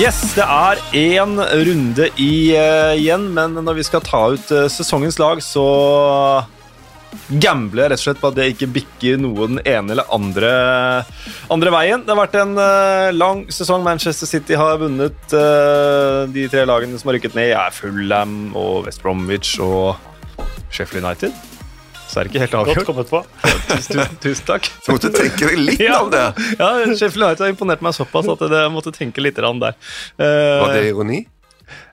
Yes, det er én runde i, uh, igjen, men når vi skal ta ut uh, sesongens lag, så gambler jeg rett og slett på at det ikke bikker noe den ene eller andre, andre veien. Det har vært en uh, lang sesong. Manchester City har vunnet. de tre lagene som har rykket ned, er Fulham og West Bromwich og Sheffield United. Så er det ikke helt Godt avgjort. kommet på. Tusen, tusen takk. Så måtte du tenke deg litt Ja. om det. Ja, Sheffield United har imponert meg såpass at jeg måtte tenke litt der. Eh, Var det ironi?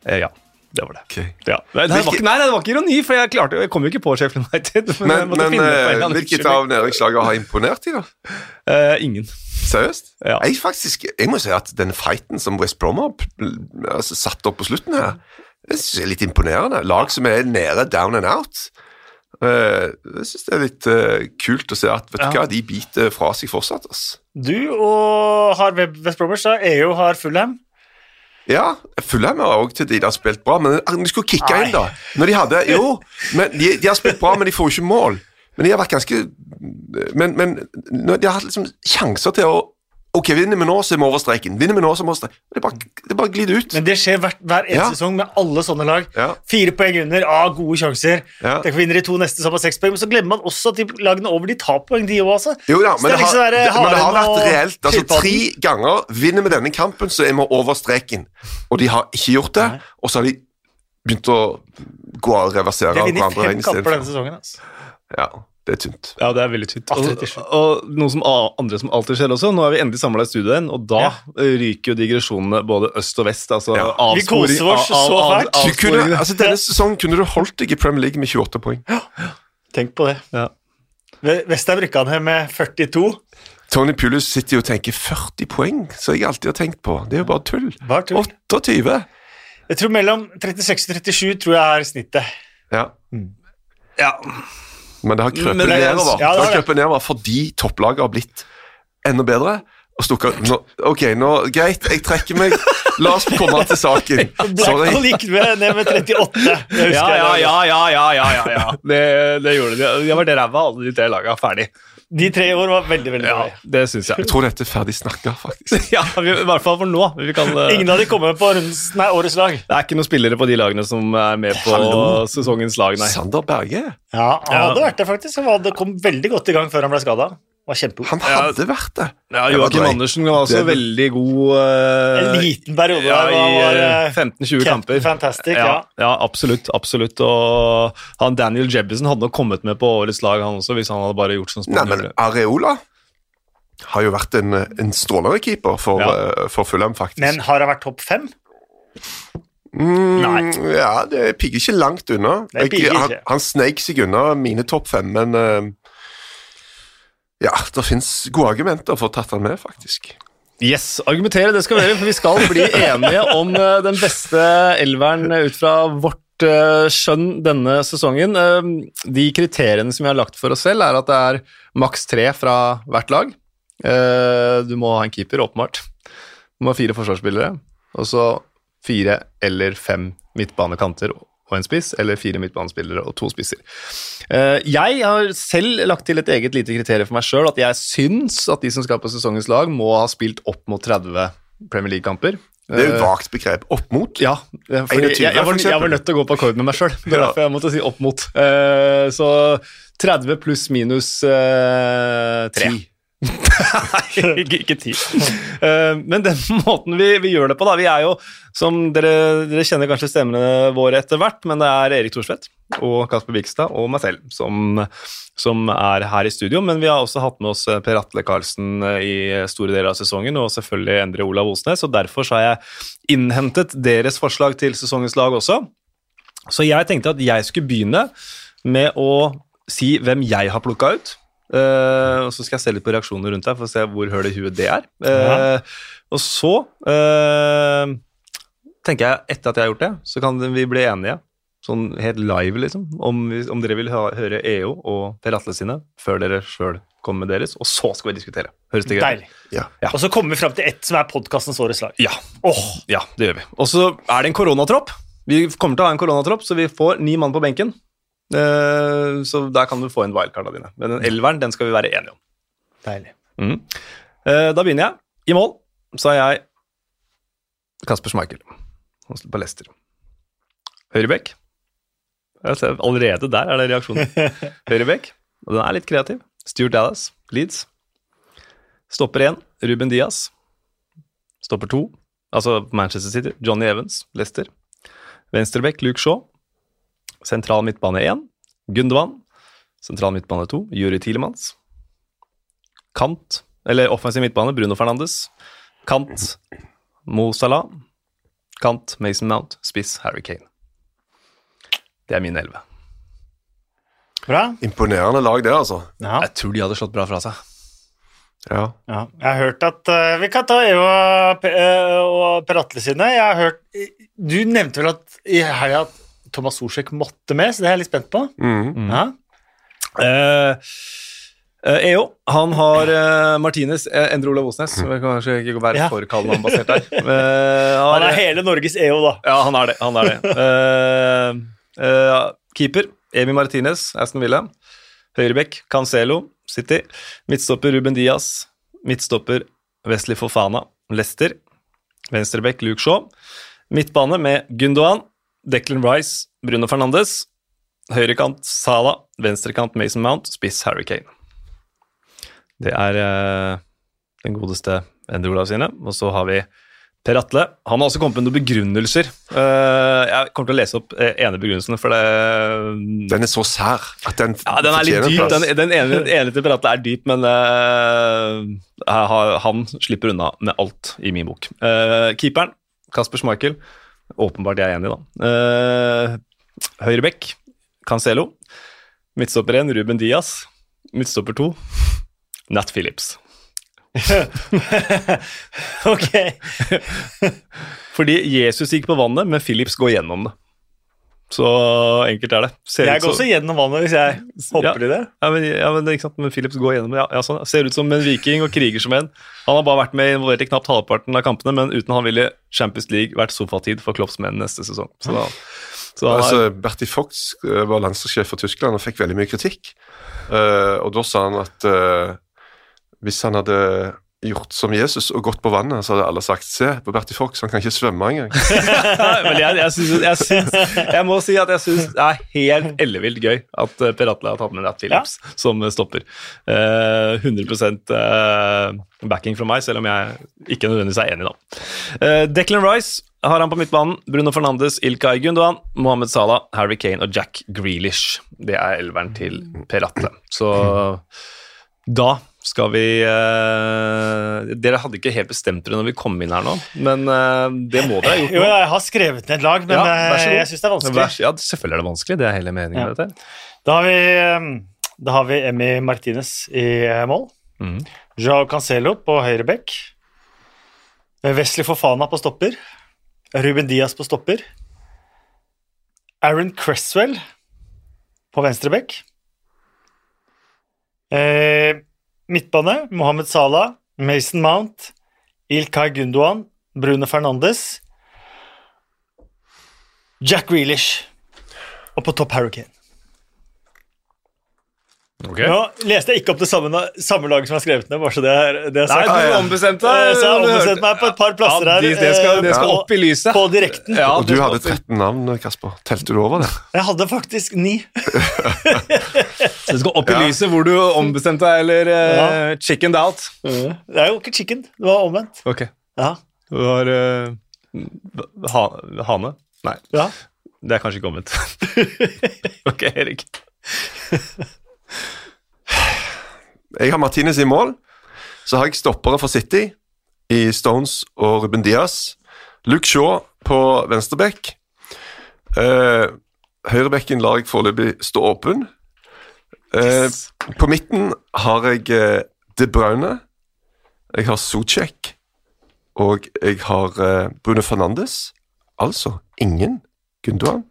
eh, ja, det var det. Okay. Ja. Nei, det var ikke, nei, det var ikke ironi, for jeg, klarte, jeg kom jo ikke på Sheffield United. Men, jeg Men, måtte men finne på en eh, eller annen hvilket av næringslagene har imponert deg, da? Uh, ingen. Seriøst? Ja. Jeg, faktisk, jeg må si at den fighten som West Brom har altså, satt opp på slutten her, det synes jeg er litt imponerende. Lag som er nede, down and out. Eh, jeg synes det er litt eh, kult å se at vet du Ja. hva, de biter fra seg fortsatt. ass. Du og har West Bromwich. EU har Fulham. Ja, Fulham har også til tider spilt bra, men de skulle kicka Nei. inn, da. Når de hadde, jo, men de, de har spilt bra, men de får jo ikke mål. Men de har vært ganske Men, men de har hatt liksom sjanser til å Ok, vinner vi nå, så er vi over streken. Vinner vi nå, så er vi over streken. Det bare, det bare glider ut. Men det skjer hver, hver eneste Ja. sesong med alle sånne lag. Ja. Fire poeng under, ah, gode sjanser. Ja. Tenk vinner de to neste, så har man seks poeng. Men så glemmer man også at de lagene over de tar poeng, de òg, altså. Jo da, men det liksom har, det, men det har vært reelt. Altså, tre ganger vinner vi denne kampen, så er vi over streken. Og de har ikke gjort det, Nei. og så har de begynt å gå og reversere De har vunnet fem kamper denne sesongen. Altså. Ja, det er tynt. Ja, det er veldig tynt. Og, og noe som andre som alltid skjer også, nå er vi endelig samla i studio igjen, og da Ja. eh, ryker jo digresjonene både øst og vest. Altså Ja. Vi avsporing- koser oss av- av- så av- fælt. Du kunne, altså, denne sesongen kunne du holdt deg i Premier League med 28 poeng. Ja. Tenk på det. Ja. Vestheim rykka ned med 42. Tony Pulis sitter jo og tenker 40 poeng, som jeg alltid har tenkt på. Det er jo bare tull. Bare tull. 28. Jeg tror mellom 36 og 37 tror jeg er snittet. Ja. Ja. Men det har krøpet Men det er- nedover. ja, det det har har krøpet nedover fordi topplaget har blitt enda bedre. Og stukket nå, Ok, nå, greit, jeg trekker meg. La oss komme til saken. Blackpool gikk med, ned med 38. Det Ja, ja, ja, ja, ja, ja, ja. Det, det gjorde de. De var ræva, alle de tre laga. Ferdig. De tre år var veldig, veldig Ja, det synes jeg. Jeg tror dette er ferdig snakka, faktisk. Ja, vi, I hvert fall for nå. Vi kan, uh... Ingen av de kommer på rundens, nei, årets lag. det er ikke noen spillere på de lagene som er med på Hallo. sesongens lag, nei. Sander Berge, Ja, Han hadde vært det, faktisk. Han hadde kom veldig godt i gang før han ble skada. Var kjempegod. han hadde vært det. Ja, Joakim. Andersen var også Det- veldig god uh, En liten periode ja, der i eh, eh, 15-20 kamper. Fantastic, ja, ja. ja, absolutt. absolutt. Og han Daniel Jebbison hadde nok kommet med på årets lag, han også, hvis han hadde bare gjort som Nei, men. Areola har jo vært en, en strålende keeper for, Ja. eh, for Fulham, faktisk. Men har han vært topp fem? Mm, Nei. Ja, det pigger ikke langt unna. Jeg, han, han sneik seg unna mine topp fem, men eh, Ja, det fins gode argumenter for å tatt han med, faktisk. Yes, argumentere det skal vi gjøre, for vi skal bli enige om eh, den beste elveren ut fra vårt eh, skjønn denne sesongen. Eh, De kriteriene som vi har lagt for oss selv, er at det er maks tre fra hvert lag. Du må ha en keeper, åpenbart. Du må ha fire forsvarsspillere, og så fire eller fem midtbanekanter og en spiss, eller fire midtbanespillere og to spisser. Eh, Jeg har selv lagt til et eget lite kriterium for meg sjøl, at jeg syns at de som skal på sesongens lag, må ha spilt opp mot 30 Premier League-kamper. Det er jo et Eh, vagt begrep. Opp mot. ja, eh, fordi jeg, jeg, var, jeg var nødt til å gå på akkord med meg sjøl. Det er derfor jeg måtte si opp mot. Så 30 pluss minus uh, 3. Nei, ikke, ikke ti. Uh, men den måten vi, vi gjør det på, da Vi er jo, som dere, dere kjenner kanskje stemmene våre etter hvert, men det er Erik Thorsvedt og Kasper Bikstad og meg selv som, som er her i studio. Men vi har også hatt med oss eh, Per Atle Karlsen eh, i store deler av sesongen, og selvfølgelig Endre Olav Osnes, og derfor har jeg innhentet deres forslag til sesongens lag også. Så jeg tenkte at jeg skulle begynne med å si hvem jeg har plukka ut. Eh, og så skal jeg se litt på reaksjoner rundt deg for å se hvor høl i huet det er. Eh, Og så uh, tenker jeg, etter at jeg har gjort det, så kan vi bli enige, sånn helt live, liksom, om, vi, om dere vil hø høre EO og Per Atle sine før dere sjøl kommer med deres, og så skal vi diskutere. Høres det greit ut? Ja. Ja. Og så kommer vi fram til ett som er podkastens årets lag. Ja. Oh. Ja, det gjør vi. Og så er det en koronatropp. Vi kommer til å ha en koronatropp, så vi får ni mann på benken. Eh, så der kan du få inn wildcarda dine. Men den elveren den skal vi være enige om. Deilig. Mhm. Eh, da begynner jeg. I mål så er jeg Kasper Schmeichel på Leicester. Høyrebekk. Allerede der er det reaksjonen. Høyrebekk. Og den er litt kreativ. Stuart Dallas, Leeds. Stopper én, Ruben Diaz. Stopper to, altså Manchester City, Johnny Evans, Leicester. Venstrebekk, Luke Shaw. Sentral midtbane 1, Gundogan. Sentral midtbane 2, Juri Tilemans. Kant, eller offensiv midtbane, Bruno Fernandes. Kant, Mo Salah. Kant, Mason Mount. Spiss, Harry Kane. Det er min elleve. Bra. Imponerende lag, det, altså. Ja. Jeg tror de hadde slått bra fra seg. Ja. Ja, jeg har hørt at uh, Vi kan ta EU og, eh, og Per Atle sine. Jeg har hørt Du nevnte vel at i helga at Thomas Sosjek måtte med, så det er jeg litt spent på. Mm. Ja. Uh, eh, EO, han har uh, Martinez eh, Endre Olav Osnes. Kanskje ikke være Ja. for kallenavnbasert der. Eh, Han er hele Norges EO, da. Ja, han er det. Han er det. Eh, eh, keeper Emi Martinez, Aston Villa. Høyrebekk Cancelo, City. Midtstopper Ruben Diaz. Midtstopper Wesley Fofana, Leicester. Venstrebekk Luke Shaw. Midtbane med Gundogan, Declan Rice, Bruno Fernandes. Høyrekant Sala, venstrekant Mason Mount, spiss Harry Kane. Det er eh, den godeste Endre Olav sine. Og så har vi Per Atle. Han har også kommet med noen begrunnelser. Uh, jeg kommer til å lese opp eh, ene begrunnelsen, for det Den er så sær at den ja, den er litt dyp. Den, den ene, den ene til Per Atle er dyp, men uh, han slipper unna med alt i min bok. Keeperen, Kasper Schmeichel. Åpenbart jeg er enig, da. Uh, Høyrebekk, Cancelo. Midtstopper 1, Ruben Diaz. Midtstopper 2, Nat Phillips. ok. Fordi Jesus gikk på vannet, men Phillips går gjennom det. Så enkelt er det. Ser Jeg går også gjennom vannet hvis jeg hopper i det. Ja, men, ja, men, ikke sant? men Philips går gjennom ja, ja, sånn. Ser ut som en viking og kriger som en. Han har bare vært med involvert i knapt halvparten av kampene, men uten han ville Champions League vært sofatid for Klopps menn neste sesong. Så da, så har... Altså, er, Bertie Fox eh, var landslagssjef for Tyskland og fikk veldig mye kritikk. Uh, og da sa han at uh, hvis han hadde gjort som Jesus og gått på vannet, så hadde alle sagt se på Bertie Fox, han kan ikke svømme engang. men jeg, jeg, synes, jeg, synes, jeg må si at jeg syns det er helt ellevilt gøy at eh, Per Atle har tatt med Nat Phillips som stopper. Uh, 100 uh, backing fra meg, selv om jeg ikke nødvendigvis er enig, da. Uh, Declan Rice har han på midtbanen. Bruno Fernandes, Ilkay Gundogan, Mohammed Salah, Harry Kane og Jack Grealish. Det er elveren til Per Atle. Så da skal vi uh, Dere hadde ikke helt bestemt dere når vi kom inn her nå, men uh, det må dere ha gjort Jo, jeg har skrevet ned et lag, men Ja, eh, jeg syns det er vanskelig. Vær- Ja, selvfølgelig er det vanskelig. Det er hele meningen Ja. dette. Da har vi, da har vi Emi Martinez i mål. Mm. Joao Cancelo på høyre bekk. Wesley Fofana på stopper. Ruben Diaz på stopper. Aaron Cresswell på venstre bekk. Eh, midtbane Mohammed Salah, Mason Mount, Ilkay Gundogan, Brune Fernandes. Jack Grealish. Og på topp Harry Kane. Nå leste jeg ikke opp det samme, samme laget som jeg har skrevet ned. bare så det er, det er Nei, du ombestemte deg. Så jeg har ombestemt meg på et par plasser ja, her. de- Det skal, det skal eh, opp i lyset. På direkten. Ja, og du hadde opp 13 navn, Kasper. Telte du over det? Jeg hadde faktisk ni. Så det skal opp i Ja. lyset hvor du ombestemte deg, eller uh, chickened out. Det er jo ikke chicken, det var omvendt. Ok. Ja, Du har uh, ha, hane? Nei, ja. det er kanskje ikke omvendt. ok, Erik. Jeg har Martinez i mål. Så har jeg stoppere for City i Stones og Ruben Diaz. Luke Shaw på venstreback. Uh, Høyrebekken lar jeg foreløpig stå åpen. Yes. på midten har jeg eh, De Braune. Jeg har Socek. Og jeg har eh, Bruno Fernandes. Altså ingen Gundogan.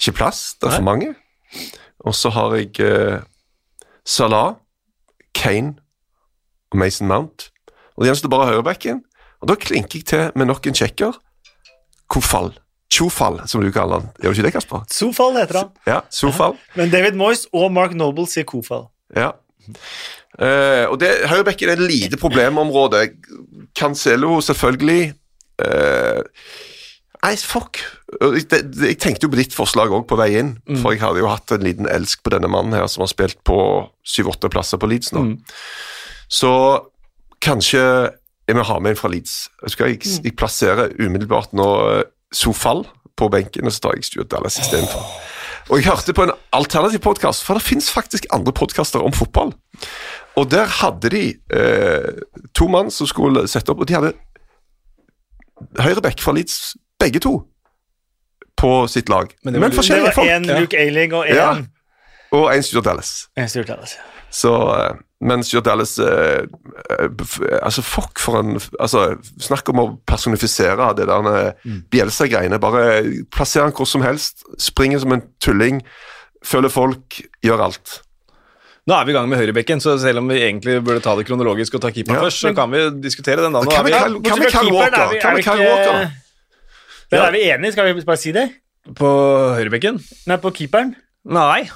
Ikke plass, det er for mange. Og så har jeg eh, Salah, Kane og Mason Mount. Og det gjenstår bare høyrebacken. Og da klinker jeg til med nok en tsjekker. Kofall. Chofall, som du kaller han. Gjør du ikke det, Kasper? Sofal heter han. Ja, Sofall. Men David Moyes og Mark Noble sier Kofal. Ja. Eh, og det, Høyrebekken er et lite problemområde. Cancelo, selvfølgelig. eh, Nei, fuck. Jeg, det, det, jeg tenkte jo på ditt forslag òg på vei inn, for jeg hadde jo hatt en liten elsk på denne mannen her som har spilt på syv-åtte plasser på Leeds nå. Så kanskje jeg må ha med en fra Leeds. Jeg, skal, jeg, jeg plasserer umiddelbart nå Sofal Sofall på benken, og så tar jeg Stuart Dallas istedenfor. Og jeg hørte på en alternativ podkast, for det fins faktisk andre podkaster om fotball. Og der hadde de eh, to mann som skulle sette opp, og de hadde høyreback fra Leeds, begge to, på sitt lag. Men Men, det var- Det forskjellige var folk. én Luke Ailing og én Ja. Og en Stuart Dallas. En Stuart Dallas. Så, eh, men Stuart Dallas eh, eh, Altså, fuck for en altså, Snakk om å personifisere det der eh, Mm. Bielsa-greiene. Bare plassere han hvor som helst. Springer som en tulling. Føler folk. Gjør alt. Nå er vi i gang med høyrebekken, så selv om vi egentlig burde ta det kronologisk og ta keeper Ja, først, så kan vi diskutere den da. Nå Kan vi keeperen, Walker? er Kan vi ikke- Walker? Men Ja. Er vi enige? Skal vi bare si det? på høyrebekken. Nei, på keeperen? Nei.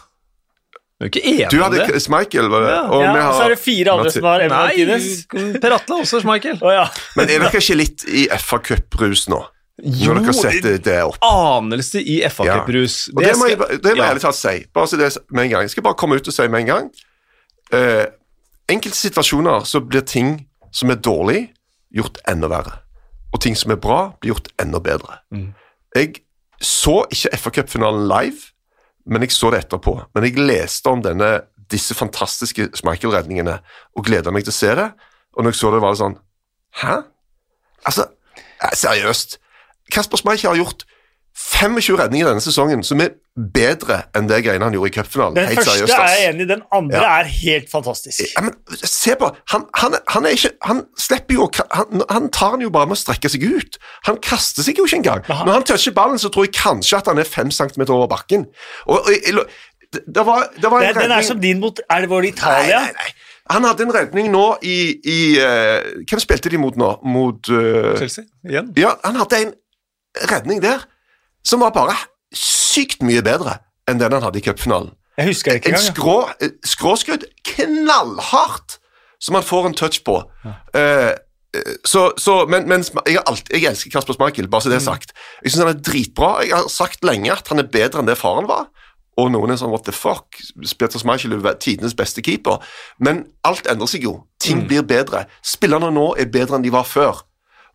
Du er ikke enig Du om det. hadde Schmeichel, var det? Ja. Og Ja, har... og så er det fire andre som har Emma Martinez. Per Atle også, Schmeichel. Oh, ja. Men er dere ikke litt i FA Cup-rus nå? Når dere setter det opp? anelse i FA Ja. Og det, må jeg, det må jeg ja. ærlig talt si. Bare si det med en gang. Jeg skal bare komme ut og si med en gang. Uh, enkelte situasjoner så blir ting som er dårlig, gjort enda verre. Og ting som er bra, blir gjort enda bedre. Mm. Jeg så ikke FA Cup-finalen live, men jeg så det etterpå. Men jeg leste om denne, disse fantastiske Schmeichel-redningene og gleda meg til å se det. Og når jeg så det, var det sånn Hæ? Altså, eh, seriøst. Kasper Schmeichel har gjort 25 redninger denne sesongen som er bedre enn det greiene han gjorde i cupfinalen. Den første seriøst, er jeg enig i, den andre Ja. er helt fantastisk. Ja, men se på han, han, han er ikke Han slipper jo han, han tar den jo bare med å strekke seg ut. Han kaster seg jo ikke engang. Aha. Når han toucher ballen, så tror jeg kanskje at han er 5 centimeter over bakken. Og, og, det, var, det var en Den, den er som din mot Er det vår Nei, Italia? nei, nei. Han hadde en redning nå i, i uh, Hvem spilte de mot nå? Mot uh, Chelsea igjen. Ja, han hadde en redning der som var bare sykt mye bedre enn den han hadde i cupfinalen. Jeg husker ikke En engang. En skrå, skråskudd knallhardt som han får en touch på. Ja. Uh, så, så, men, men jeg, alltid, jeg elsker Kasper Smakel, bare så det er sagt. Jeg syns han er dritbra. Jeg har sagt lenge at han er bedre enn det faren var. Og noen er sånn what the fuck, Peter Schmeichel er tidenes beste keeper. Men alt endrer seg jo. Ting blir bedre. Spillerne nå er bedre enn de var før.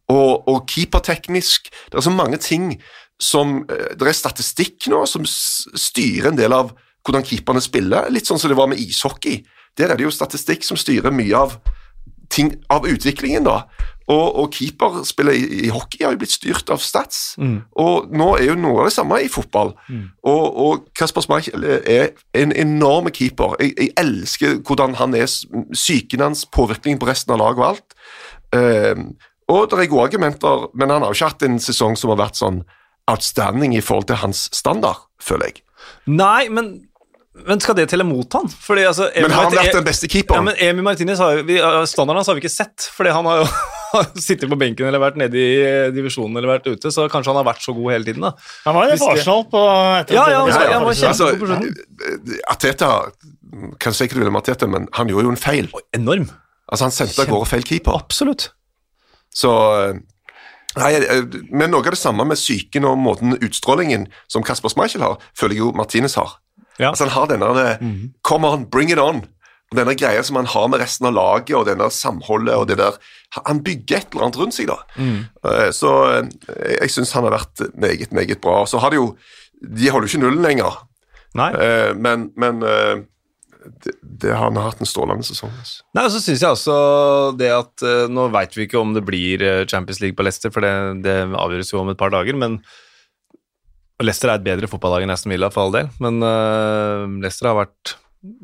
Og, og keeperteknisk Det er så mange ting som eh, Det er statistikk nå som styrer en del av hvordan keeperne spiller. Litt sånn som det var med ishockey. Der er det jo statistikk som styrer mye av ting av utviklingen, da. Og, og keeperspillet i, i hockey har jo blitt styrt av stats. Og nå er jo noe av det samme i fotball. Og, og Kasper Schmeichel er en enorm keeper. Jeg, jeg elsker hvordan han er, psyken hans, påvirkningen på resten av laget og alt. Ehm, og det er gode argumenter, men han har jo ikke hatt en sesong som har vært sånn outstanding i forhold til hans standard, føler jeg. Nei, men, men skal det telle mot han? Fordi, altså, Emi Men har han vært den beste Ja, men Emi Martinez har vi, Standarden hans har vi ikke sett, fordi han har jo sittet på benken eller vært nede i eh, divisjonen eller vært ute, så kanskje han har vært så god hele tiden. da. Han var jo det- Arsenal på etter Ja, ja, at- altså, han var kjempe- Altså, på slutten. Ateta kan si hva du vil om Ateta, men han gjorde jo en feil. Enorm. Altså, Han sendte av gårde feil keeper. Absolutt. Så eh, Nei, eh, men noe av det samme med psyken og måten utstrålingen som Kasper Schmeichel har, føler jeg jo Martinez har. Ja. Altså Han har denne det, Come on, bring it on. Og Denne greia som han har med resten av laget og denne samholdet og det der Han bygger et eller annet rundt seg, da. Mm. Så jeg syns han har vært meget, meget bra. Så har de jo De holder jo ikke nullen lenger, Nei. men, men det, det har han har hatt en strålende sesong. Altså. Nei, så synes jeg også det at eh, Nå vet vi ikke om det blir eh, Champions League på Leicester, for det, det avgjøres jo om et par dager, men Leicester er et bedre fotballag enn Aston Villa, for all del, men uh, Leicester har vært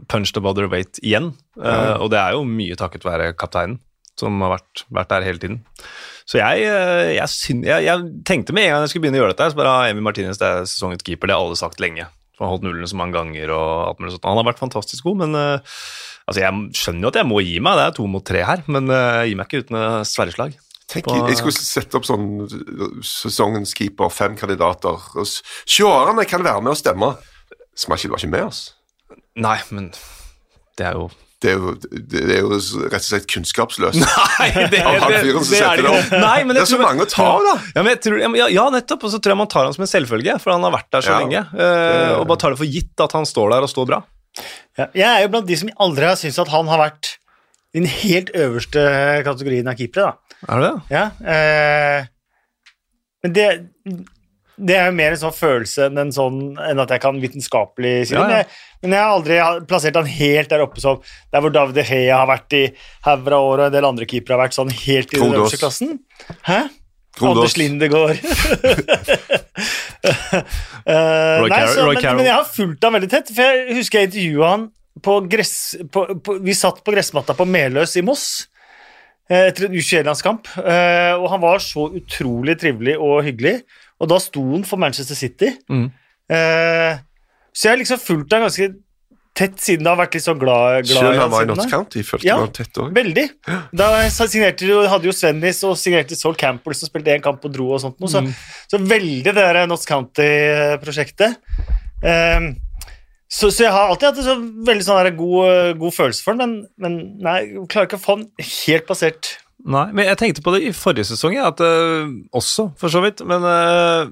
punched above their weight igjen, eh, og det er jo mye takket være kapteinen, som har vært, vært der hele tiden. Så jeg, jeg, syn- jeg, jeg tenkte med en gang jeg skulle begynne å gjøre dette, så bare ah, Emi Martinez det er sesongens keeper, det har alle sagt lenge. Han har holdt nullen så mange ganger, og alt mulig sånt. Han har vært fantastisk god, men uh, altså, jeg skjønner jo at jeg må gi meg, det er to mot tre her, men uh, jeg gir meg ikke uten et sverreslag. Tenk, På- Jeg skulle sette opp sånn sesongens keeper, fem kandidater. Seerne kan være med og stemme. Schmeichel var ikke med oss. Nei, men det er jo Det er jo, det er jo rett og slett kunnskapsløst. Nei, det, Av han fyren som setter det opp. Nei, men Det er så tror- mange å ta av, da. Ja, men jeg tror, ja, ja, nettopp. Og så tror jeg man tar han som en selvfølge, for han har vært der så Ja. lenge. Uh, og bare tar det for gitt at han står der og står bra. Ja, jeg er jo blant de som aldri har syntes at han har vært i den helt øverste kategorien av keepere. da. Er det det? Ja, uh, men det, det er jo mer en sånn følelse enn, en sånn, enn at jeg kan vitenskapelig si. Ja, ja. Men, jeg, men jeg har aldri plassert han helt der oppe som der hvor David De Gea har vært i hauger av år, og en del andre keepere har vært sånn helt i den øverste klassen. Hæ? Anders Lindegård. uh, nei, så, men, men jeg har fulgt han veldig tett, for jeg husker jeg intervjua han på gress... På, på, vi satt på gressmatta på Meløs i Moss eh, etter en U21-landskamp, eh, og han var så utrolig trivelig og hyggelig, og da sto han for Manchester City. Mm. Eh, så jeg har liksom fulgt ham ganske tett siden det har vært litt sånn glad, glad Selv han var i Notts da. County, følte Ja. han var tett òg. Veldig. Da signerte jo, hadde jo Svennis og signerte Sol Campbell som spilte én kamp og dro og sånt noe, så, Mm. så veldig det der Notts County-prosjektet. Ehm, så, så jeg har alltid hatt en så veldig sånn god, god følelse for den, men, men nei, jeg klarer ikke å få den helt plassert. Nei, men jeg tenkte på det i forrige sesong, ja, at, uh, også, for så vidt. Men uh,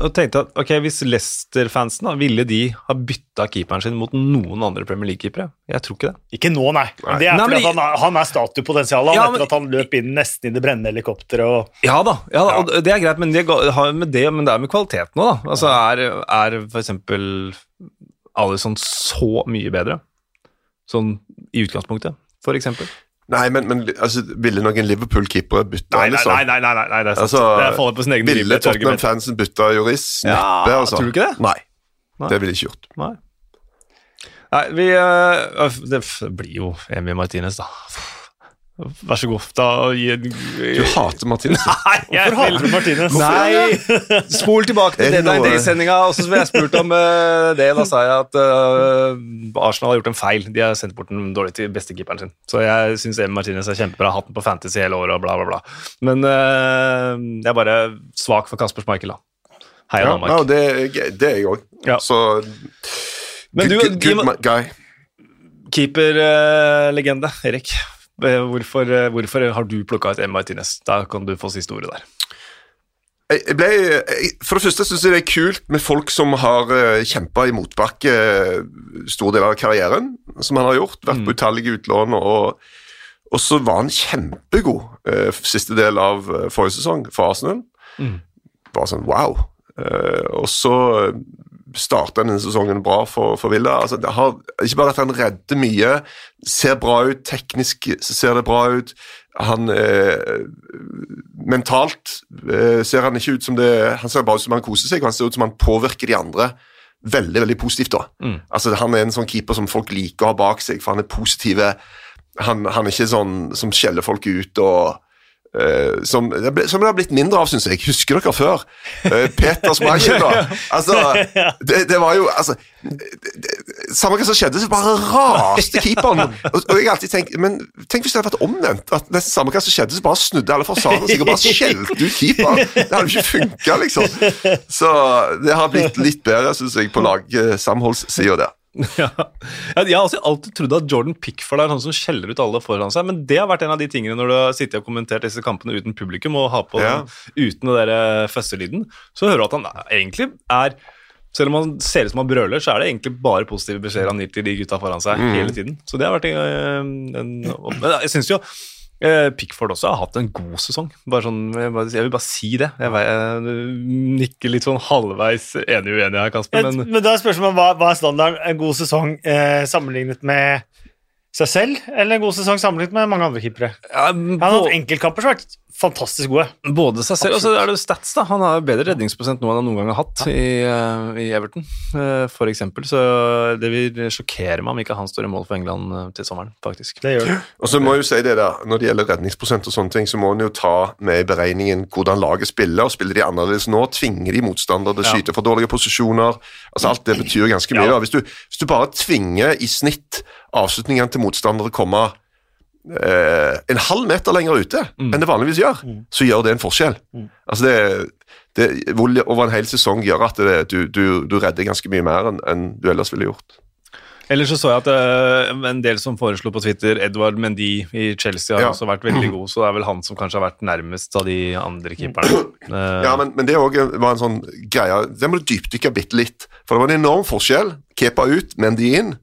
jeg tenkte at ok, hvis Leicester-fansen da, ville de ha bytta keeperen sin mot noen andre Premier League-keepere? Jeg tror ikke det. Ikke nå, nei. Men det er Nei, fordi men- han, er- han er statuepotensial. Han, Ja, etter at han løp inn nesten i det brennende helikopteret. Og... Ja da, ja, da og det er greit, men det, med det, men det er med kvaliteten òg, da. Altså, er, er for eksempel Alison så mye bedre? Sånn i utgangspunktet, for eksempel? Nei, men, men altså, ville noen Liverpool-keepere bytta, Nei, nei, liksom? nei, nei, nei, nei, nei det er sant. Altså, det faller på sin egen Ville. Tottenham-fansen bytta Joris? Ja, Neppe, altså. tror du ikke det? Nei, Nei. det ville de ikke gjort. Nei. Nei, vi øh, Det blir jo Emi Martinez, da. Vær så god, da. Gi en Du hater Martinez. Nei, jeg Hvorfor hater du Martinez? Nei! Spol tilbake til det Deadline noe- Day-sendinga, og så ble jeg spurt om uh, det. Da sa jeg at uh, Arsenal har gjort en feil. De har sendt bort den dårlig til bestekeeperen sin. Så jeg syns Emil Martinez er kjempebra. Hatt den på Fantasy hele året og bla, bla, bla. Men uh, jeg er bare svak for Kasper Schmeichel, da. Heia Ja, Danmark. ja, det, det er jeg òg. Ja. Så good, du- good, good, guy. Keeperlegende, Erik. Eh, Hvorfor, eh, hvorfor har du plukka ut Emma Martinez? Da kan du få siste ordet der. Jeg ble, jeg, for det første syns jeg det er kult med folk som har uh, kjempa i motbakke uh, stor del av karrieren, som han har gjort. Vært på utallige utlån. Og, og så var han kjempegod uh, siste del av forrige sesong for Arsenal. Bare sånn wow. Og så starta denne sesongen bra for, for Villa. Altså, har, ikke bare at han redder mye, ser bra ut, teknisk ser det bra ut. Han eh, Mentalt eh, ser han ikke ut som det Han ser bare ut som han koser seg, og han ser ut som han påvirker de andre veldig veldig positivt. da. Altså, Han er en sånn keeper som folk liker å ha bak seg, for han er positive. Han, han er ikke sånn som skjeller folk ut og eh, som, som det har blitt mindre av, syns jeg. Husker dere før? Uh, Peter Schmeichel. Altså, det, det var jo altså, det, Samme hva som skjedde, så bare raste keeperen. Og, og jeg har alltid tenkt, men Tenk hvis det hadde vært omvendt. At nesten samme hva som skjedde, så bare snudde alle fasadene seg og bare skjelte ut keeperen. Det hadde jo ikke funka, liksom. Så det har blitt litt bedre, syns jeg, på lagsamholdssida der. Ja. Jeg har også alltid trodd at Jordan Pickford er han som skjeller ut alle foran seg, men det har vært en av de tingene når du har sittet og kommentert disse kampene uten publikum og har på Ja. den, uten den der føsselyden, så hører du at han egentlig er selv om han ser ut som han brøler, så er det egentlig bare positive beskjeder han gir til de gutta foran seg hele tiden. Så det har vært en, en, Men jeg syns jo eh, Pickford også har hatt en god sesong. Bare sånn, jeg, vil bare si det. Jeg, jeg nikker litt sånn halvveis enig-uenig her, Kasper, men men da er spørsmålet hva, hva er standarden? En god sesong eh, sammenlignet med seg selv, eller en god sesong sammenlignet med mange andre keepere? ja, Han har hatt enkeltkamper som har vært fantastisk gode. Både seg selv, og så er det stats da Han har bedre redningsprosent nå enn han noen gang har hatt i, uh, i Everton, uh, for eksempel. Så det vil sjokkere meg om ikke han står i mål for England uh, til sommeren, faktisk. Det gjør det. Og så må jeg jo si det der, Når det gjelder redningsprosent, og sånne ting, så må en jo ta med i beregningen hvordan laget spiller. og Spiller de annerledes nå, tvinger de motstandere til å Ja. skyte for dårlige posisjoner. altså Alt det betyr ganske mye. Ja. da. Hvis du, hvis du bare tvinger i snitt avslutningene til motstandere komme eh, en halv meter lenger ute enn det vanligvis gjør, så gjør det en forskjell. Altså det, det over en hel sesong gjøre at det, du, du, du redder ganske mye mer enn enn du ellers ville gjort. Ellers så så jeg at uh, en del som foreslo på Twitter Edvard Mendy i Chelsea har Ja. også vært veldig god, så det er vel han som kanskje har vært nærmest av de andre keeperne. Uh. Ja, men, men det òg var en sånn greie Det må du dypdykke bitte litt. For det var en enorm forskjell. Kepa ut, Mendy inn.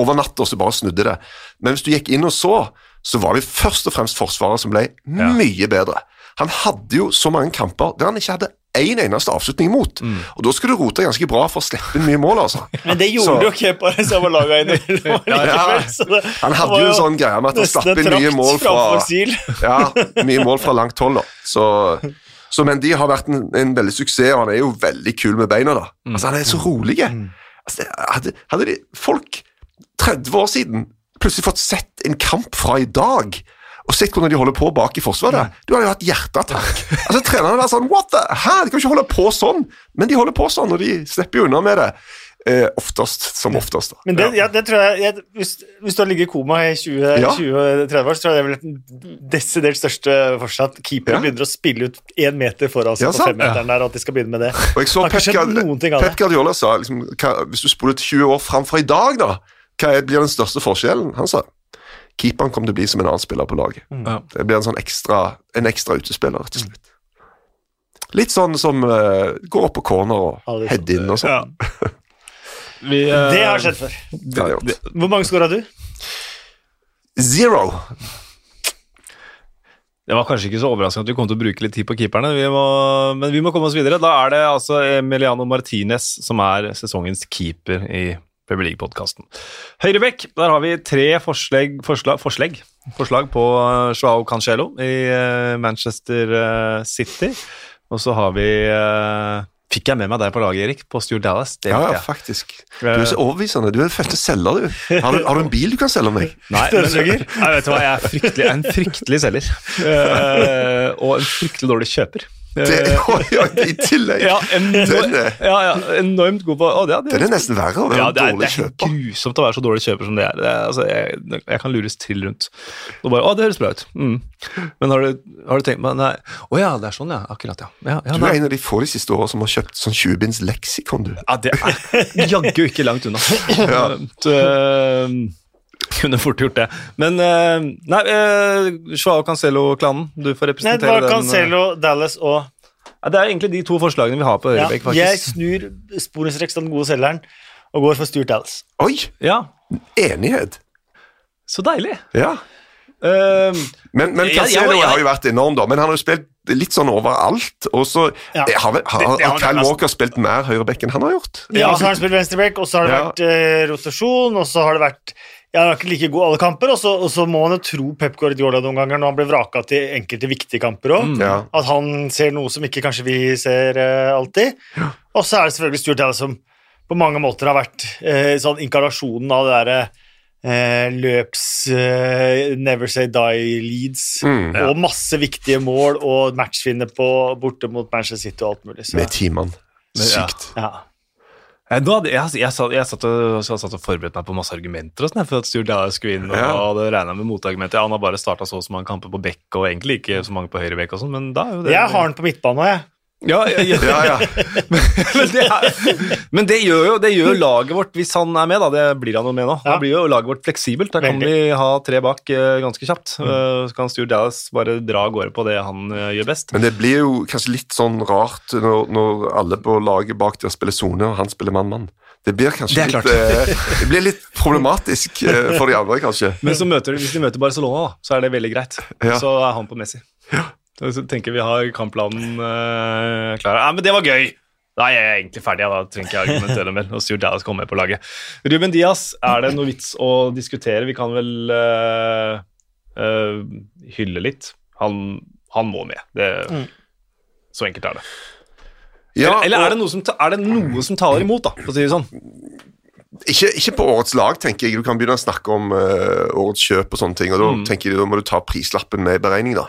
Over natta så bare snudde det. Men hvis du gikk inn og så, så var det først og fremst Forsvaret som ble mye bedre. Han hadde jo så mange kamper der han ikke hadde én eneste avslutning imot. Mm. Og da skulle du rote ganske bra for å slippe inn mye mål, altså. Men det gjorde Så- jo ikke på det samme laget innimellom. ja. Han hadde jo en sånn greie med at han slapp inn mye mål fra. Ja, mye mål fra langt hold, da. Så, så Mendy har vært en, en veldig suksess, og han er jo veldig kul med beina, da. Altså, han er så rolig. Altså, hadde, hadde de folk 30 år siden plutselig fått sett en kamp fra i dag, og sett hvordan de holder på bak i forsvaret, du hadde jo hatt hjerteattakk. Altså, trenerne var sånn What the? Hæ, de kan ikke holde på sånn! Men de holder på sånn, og de slipper jo unna med det. Eh, oftest som oftest, da. Men det, ja, det tror jeg, jeg hvis, hvis du har ligget i koma i 20-30 Ja. år, så tror jeg det er vel den desidert største fortsatt. Keepere Ja. begynner å spille ut én meter foran seg på femmeteren der, og at de skal begynne med det. Og jeg så Pep. Guardiola sa liksom, hva, hvis du spoler 20 år fram fra i dag, da, hva er, blir den største forskjellen? Han sa keeperen kommer til å bli som en annen spiller på laget. Ja. Det blir en sånn ekstra, en ekstra utespiller, rett og slett. Litt sånn som uh, går opp på corner og Ja, head inn og sånn. Ja. Vi, uh, Det har skjedd før. Det det. Hvor mange skåra du? Zero. Det var kanskje ikke så overraskende at vi kom til å bruke litt tid på keeperne, vi må, men vi må komme oss videre. Da er det altså Emiliano Martinez som er sesongens keeper i Premier League-podkasten. Høyrebekk, der har vi tre forslag, forslag, forslag, forslag på eh, Joao Cancelo i eh, Manchester eh, City. Og så har vi Fikk jeg med meg deg på laget, Erik, på Stuart Dallas? Det Ja, ja, faktisk. Du er så overbevisende. Du er en første selger, du. Har, du. har du en bil du kan selge meg? Nei, men, jeg vet du hva, jeg er, jeg er en fryktelig selger. Og en fryktelig dårlig kjøper. Det, Eh, ja, I tillegg. ja, enormt, er- ja, ja, enormt god på å, det, det, Den er nesten verre å være ja, det, er, det dårlig er helt kjøper. grusomt å være så dårlig kjøper som det er. Det er altså, jeg, jeg kan lures til rundt. Og bare, å, det høres bra ut. Mm. Men har du, har du tenkt på Nei. Å ja, det er sånn, ja. Akkurat, ja. ja, ja Du er en av de få de siste årene som har kjøpt sånn 20-binds leksikon, du. Ja, det er jaggu ikke langt unna. Ja. Så, eh, kunne fort gjort det. Men eh, Nei, uh, Joao Cancelo-klanen, du får representere Nei, det var den. eh, Cancelo, Dallas og Ja, det er egentlig de to forslagene vi har på ja, Jeg snur sporenstreks den gode selgeren og går for Stuart Dallas. Oi! Ja, Enighet. så deilig. Ja. Uh, Men, men Jeg- jeg- Cancelo jeg- har jo vært enorm, da. Men han har jo spilt litt sånn overalt. Og så Ja. har, har, har har Kyle. Walker spilt mer høyreback enn han har gjort? Ja, så har han spilt venstreback, og så har det Ja. vært uh, rotasjon, og så har det vært ja, Han er ikke like god alle kamper, og så, og så må man jo tro Pep Guardiola noen ganger når han blir vraka til enkelte viktige kamper òg. Ja. At han ser noe som ikke kanskje vi ser uh, alltid. Og så er det selvfølgelig Stuart Dallas som på mange måter har vært uh, sånn inkarnasjonen av det derre uh, løps never say die-leads. Mm. Og masse viktige mål og matchvinner på borte mot Manchester City og alt mulig. Så, Med teamene, sykt. ja. Sykt. ja. Jeg, hadde, jeg, jeg, satt, jeg, satt og, og forberedte meg på masse argumenter og sånn, for at Stuart Dallas skulle inn, og Ja. hadde regna med motargumenter. Ja, han har bare starta så og så mange kamper på bekk, og egentlig ikke så mange på høyre bekk og sånn, men da er jo det Jeg har han på midtbane, jeg. Ja, ja, ja. Ja, ja. men, det er, men det gjør jo det gjør laget vårt, hvis han er med, da, det blir han jo med nå, da blir jo laget vårt fleksibelt. Da kan Veldig. vi ha tre bak uh, ganske kjapt. Uh, så kan Stuart Dallas bare dra av gårde på det han uh, gjør best. Men det blir jo kanskje litt sånn rart når, når alle på laget bak der spiller sone, og han spiller mann-mann. Det blir kanskje Det litt, eh, det blir litt problematisk eh, for de andre, kanskje. Men så møter, hvis de møter Barcelona, da, så er det veldig greit. Ja. Så er han på Messi. Så tenker vi har kampplanen uh, klar. Ja, men det var gøy! Da er jeg egentlig ferdig, da trenger ikke jeg argumentere mer. Og Stuart Dallas kommer med på laget. Ruben Diaz, er det noe vits å diskutere? Vi kan vel uh, uh, hylle litt. Han, han må med. Det, Mm. Så enkelt er det. Ja, eller eller og- er, det noe som, er det noe som taler imot, da, for å si det sånn? Ikke, ikke på årets lag, tenker jeg. Du kan begynne å snakke om uh, årets kjøp og sånne ting, og da Mm. tenker jeg da må du ta prislappen med i beregning, da.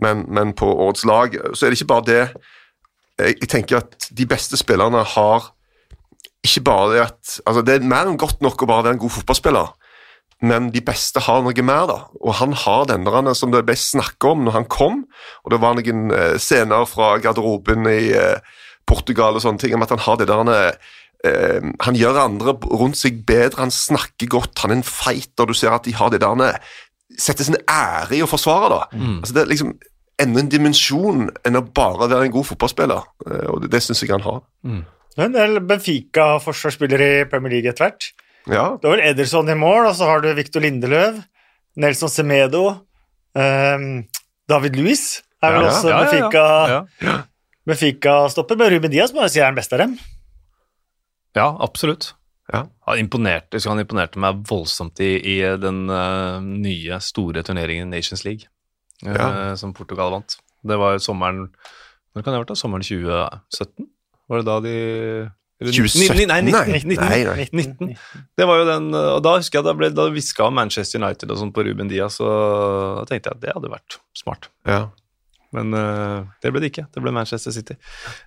Men, men på årets lag så er det ikke bare det. Jeg, jeg tenker at de beste spillerne har ikke bare det at Altså, det er mer enn godt nok å bare være en god fotballspiller, men de beste har noe mer, da. Og han har den der som det ble snakket om når han kom, og det var noen uh, scener fra garderoben i uh, Portugal og sånne ting, om at han har det der eh, Han gjør andre rundt seg bedre, han snakker godt, han er en fighter. Du ser at de har det der Setter sin ære i å forsvare, da. Altså, det er liksom enda en dimensjon enn å bare være en god fotballspiller, eh, og det, det syns jeg han har. En del Benfica-forsvarsspillere i Premier League etter hvert. Ja, Du har vel Ederson i mål, og så har du Victor Lindeløv, Nelson Semedo, ehm, David Luiz er vel Ja, også ja, ja, ja. Benfica- Ja. Benfica-stopper, men Ruben Diaz må jo si er den beste av dem. Ja, absolutt. Ja. Han imponerte, han imponerte meg voldsomt i, i den uh, nye, store turneringen Nations League, uh, Ja. som Portugal vant. Det var sommeren Når kan det ha vært? da? Sommeren 2017? Var det da de eller 2017? Nei, 19, 19, Nei, nei. 19. Det var jo den, og da husker jeg da ble da hviska Manchester United og sånn på Ruben Diaz, og da tenkte jeg at det hadde vært smart. ja. Men uh, det ble det ikke. Det ble Manchester City.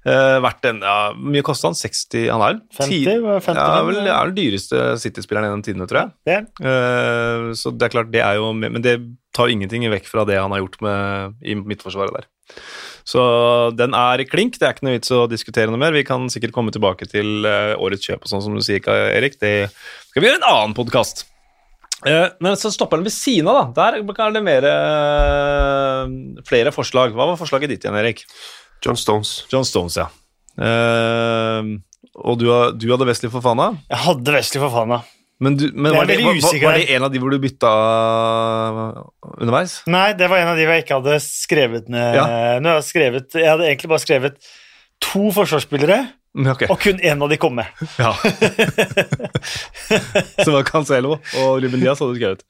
Uh, verdt en, ja, Mye kosta han? 60 Han er vel 50, ti- var 50, ja, vel, er den dyreste City-spilleren gjennom tidene, tror jeg. Det Uh. Eh, så det er klart, det er jo Men det tar ingenting vekk fra det han har gjort med, i midtforsvaret der. Så den er klink. Det er ikke noe vits å diskutere noe mer. Vi kan sikkert komme tilbake til eh, årets kjøp og sånn som du sier, Erik. Det skal vi gjøre en annen podkast. Men så stopper den ved siden av, da. Der er det mer, eh, flere forslag. Hva var forslaget ditt igjen, Erik? John Stones. John Stones, ja. Eh, og du, har- du hadde Wesley Fofana? Jeg hadde Wesley for faen, da. Men, du, men var, det, var, var det en av de hvor du bytta underveis? Nei, det var en av de hvor jeg ikke hadde skrevet ned. Ja. Jeg, skrevet, jeg hadde egentlig bare skrevet to forsvarsspillere, Mm, Ok, og kun én av de kom med. ja. Så var Cancelo og Ruben Diaz hadde du skrevet.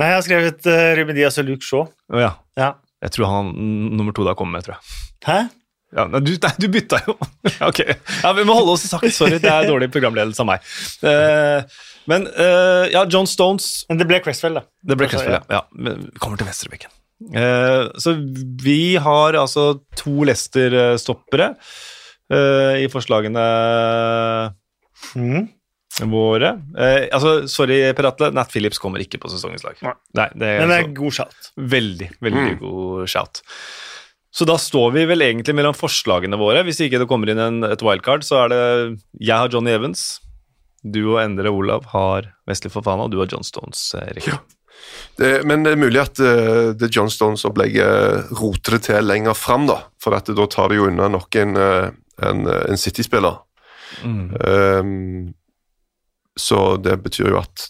Nei, jeg har skrevet uh, Ruben Diaz og Luke Shaw. Oh, ja. Ja. Jeg tror han nummer to da kom med, tror jeg. Hæ? Ja, nei, du, nei, du bytta jo. ok. Ja, vi må holde oss i sakk. Sorry, det er dårlig programledelse av meg. Uh, men uh, ja, John Stones Men det ble Cresswell, da. Det ble Cresswell, ja. ja. Vi kommer til Vesterbækken. Uh, så vi har altså to Leicester-stoppere eh, i forslagene mm. våre. Uh, altså, sorry, Per Atle, Nat Phillips kommer ikke på sesongens lag. Nei. Nei, det er, Men det er så, god shout. veldig, veldig Mm. god shout. Så da står vi vel egentlig mellom forslagene våre. Hvis ikke det kommer inn en, et wildcard, så er det Jeg har Johnny Evans. Du og Endre Olav har Wesley Fofana, og du har John Stones, Erik. Ja. Det, men det er mulig at uh, det John Stones-opplegget roter det til lenger fram, da. For at da tar det jo unna nok en, eh, en, en City-spiller. Mm. Um, så det betyr jo at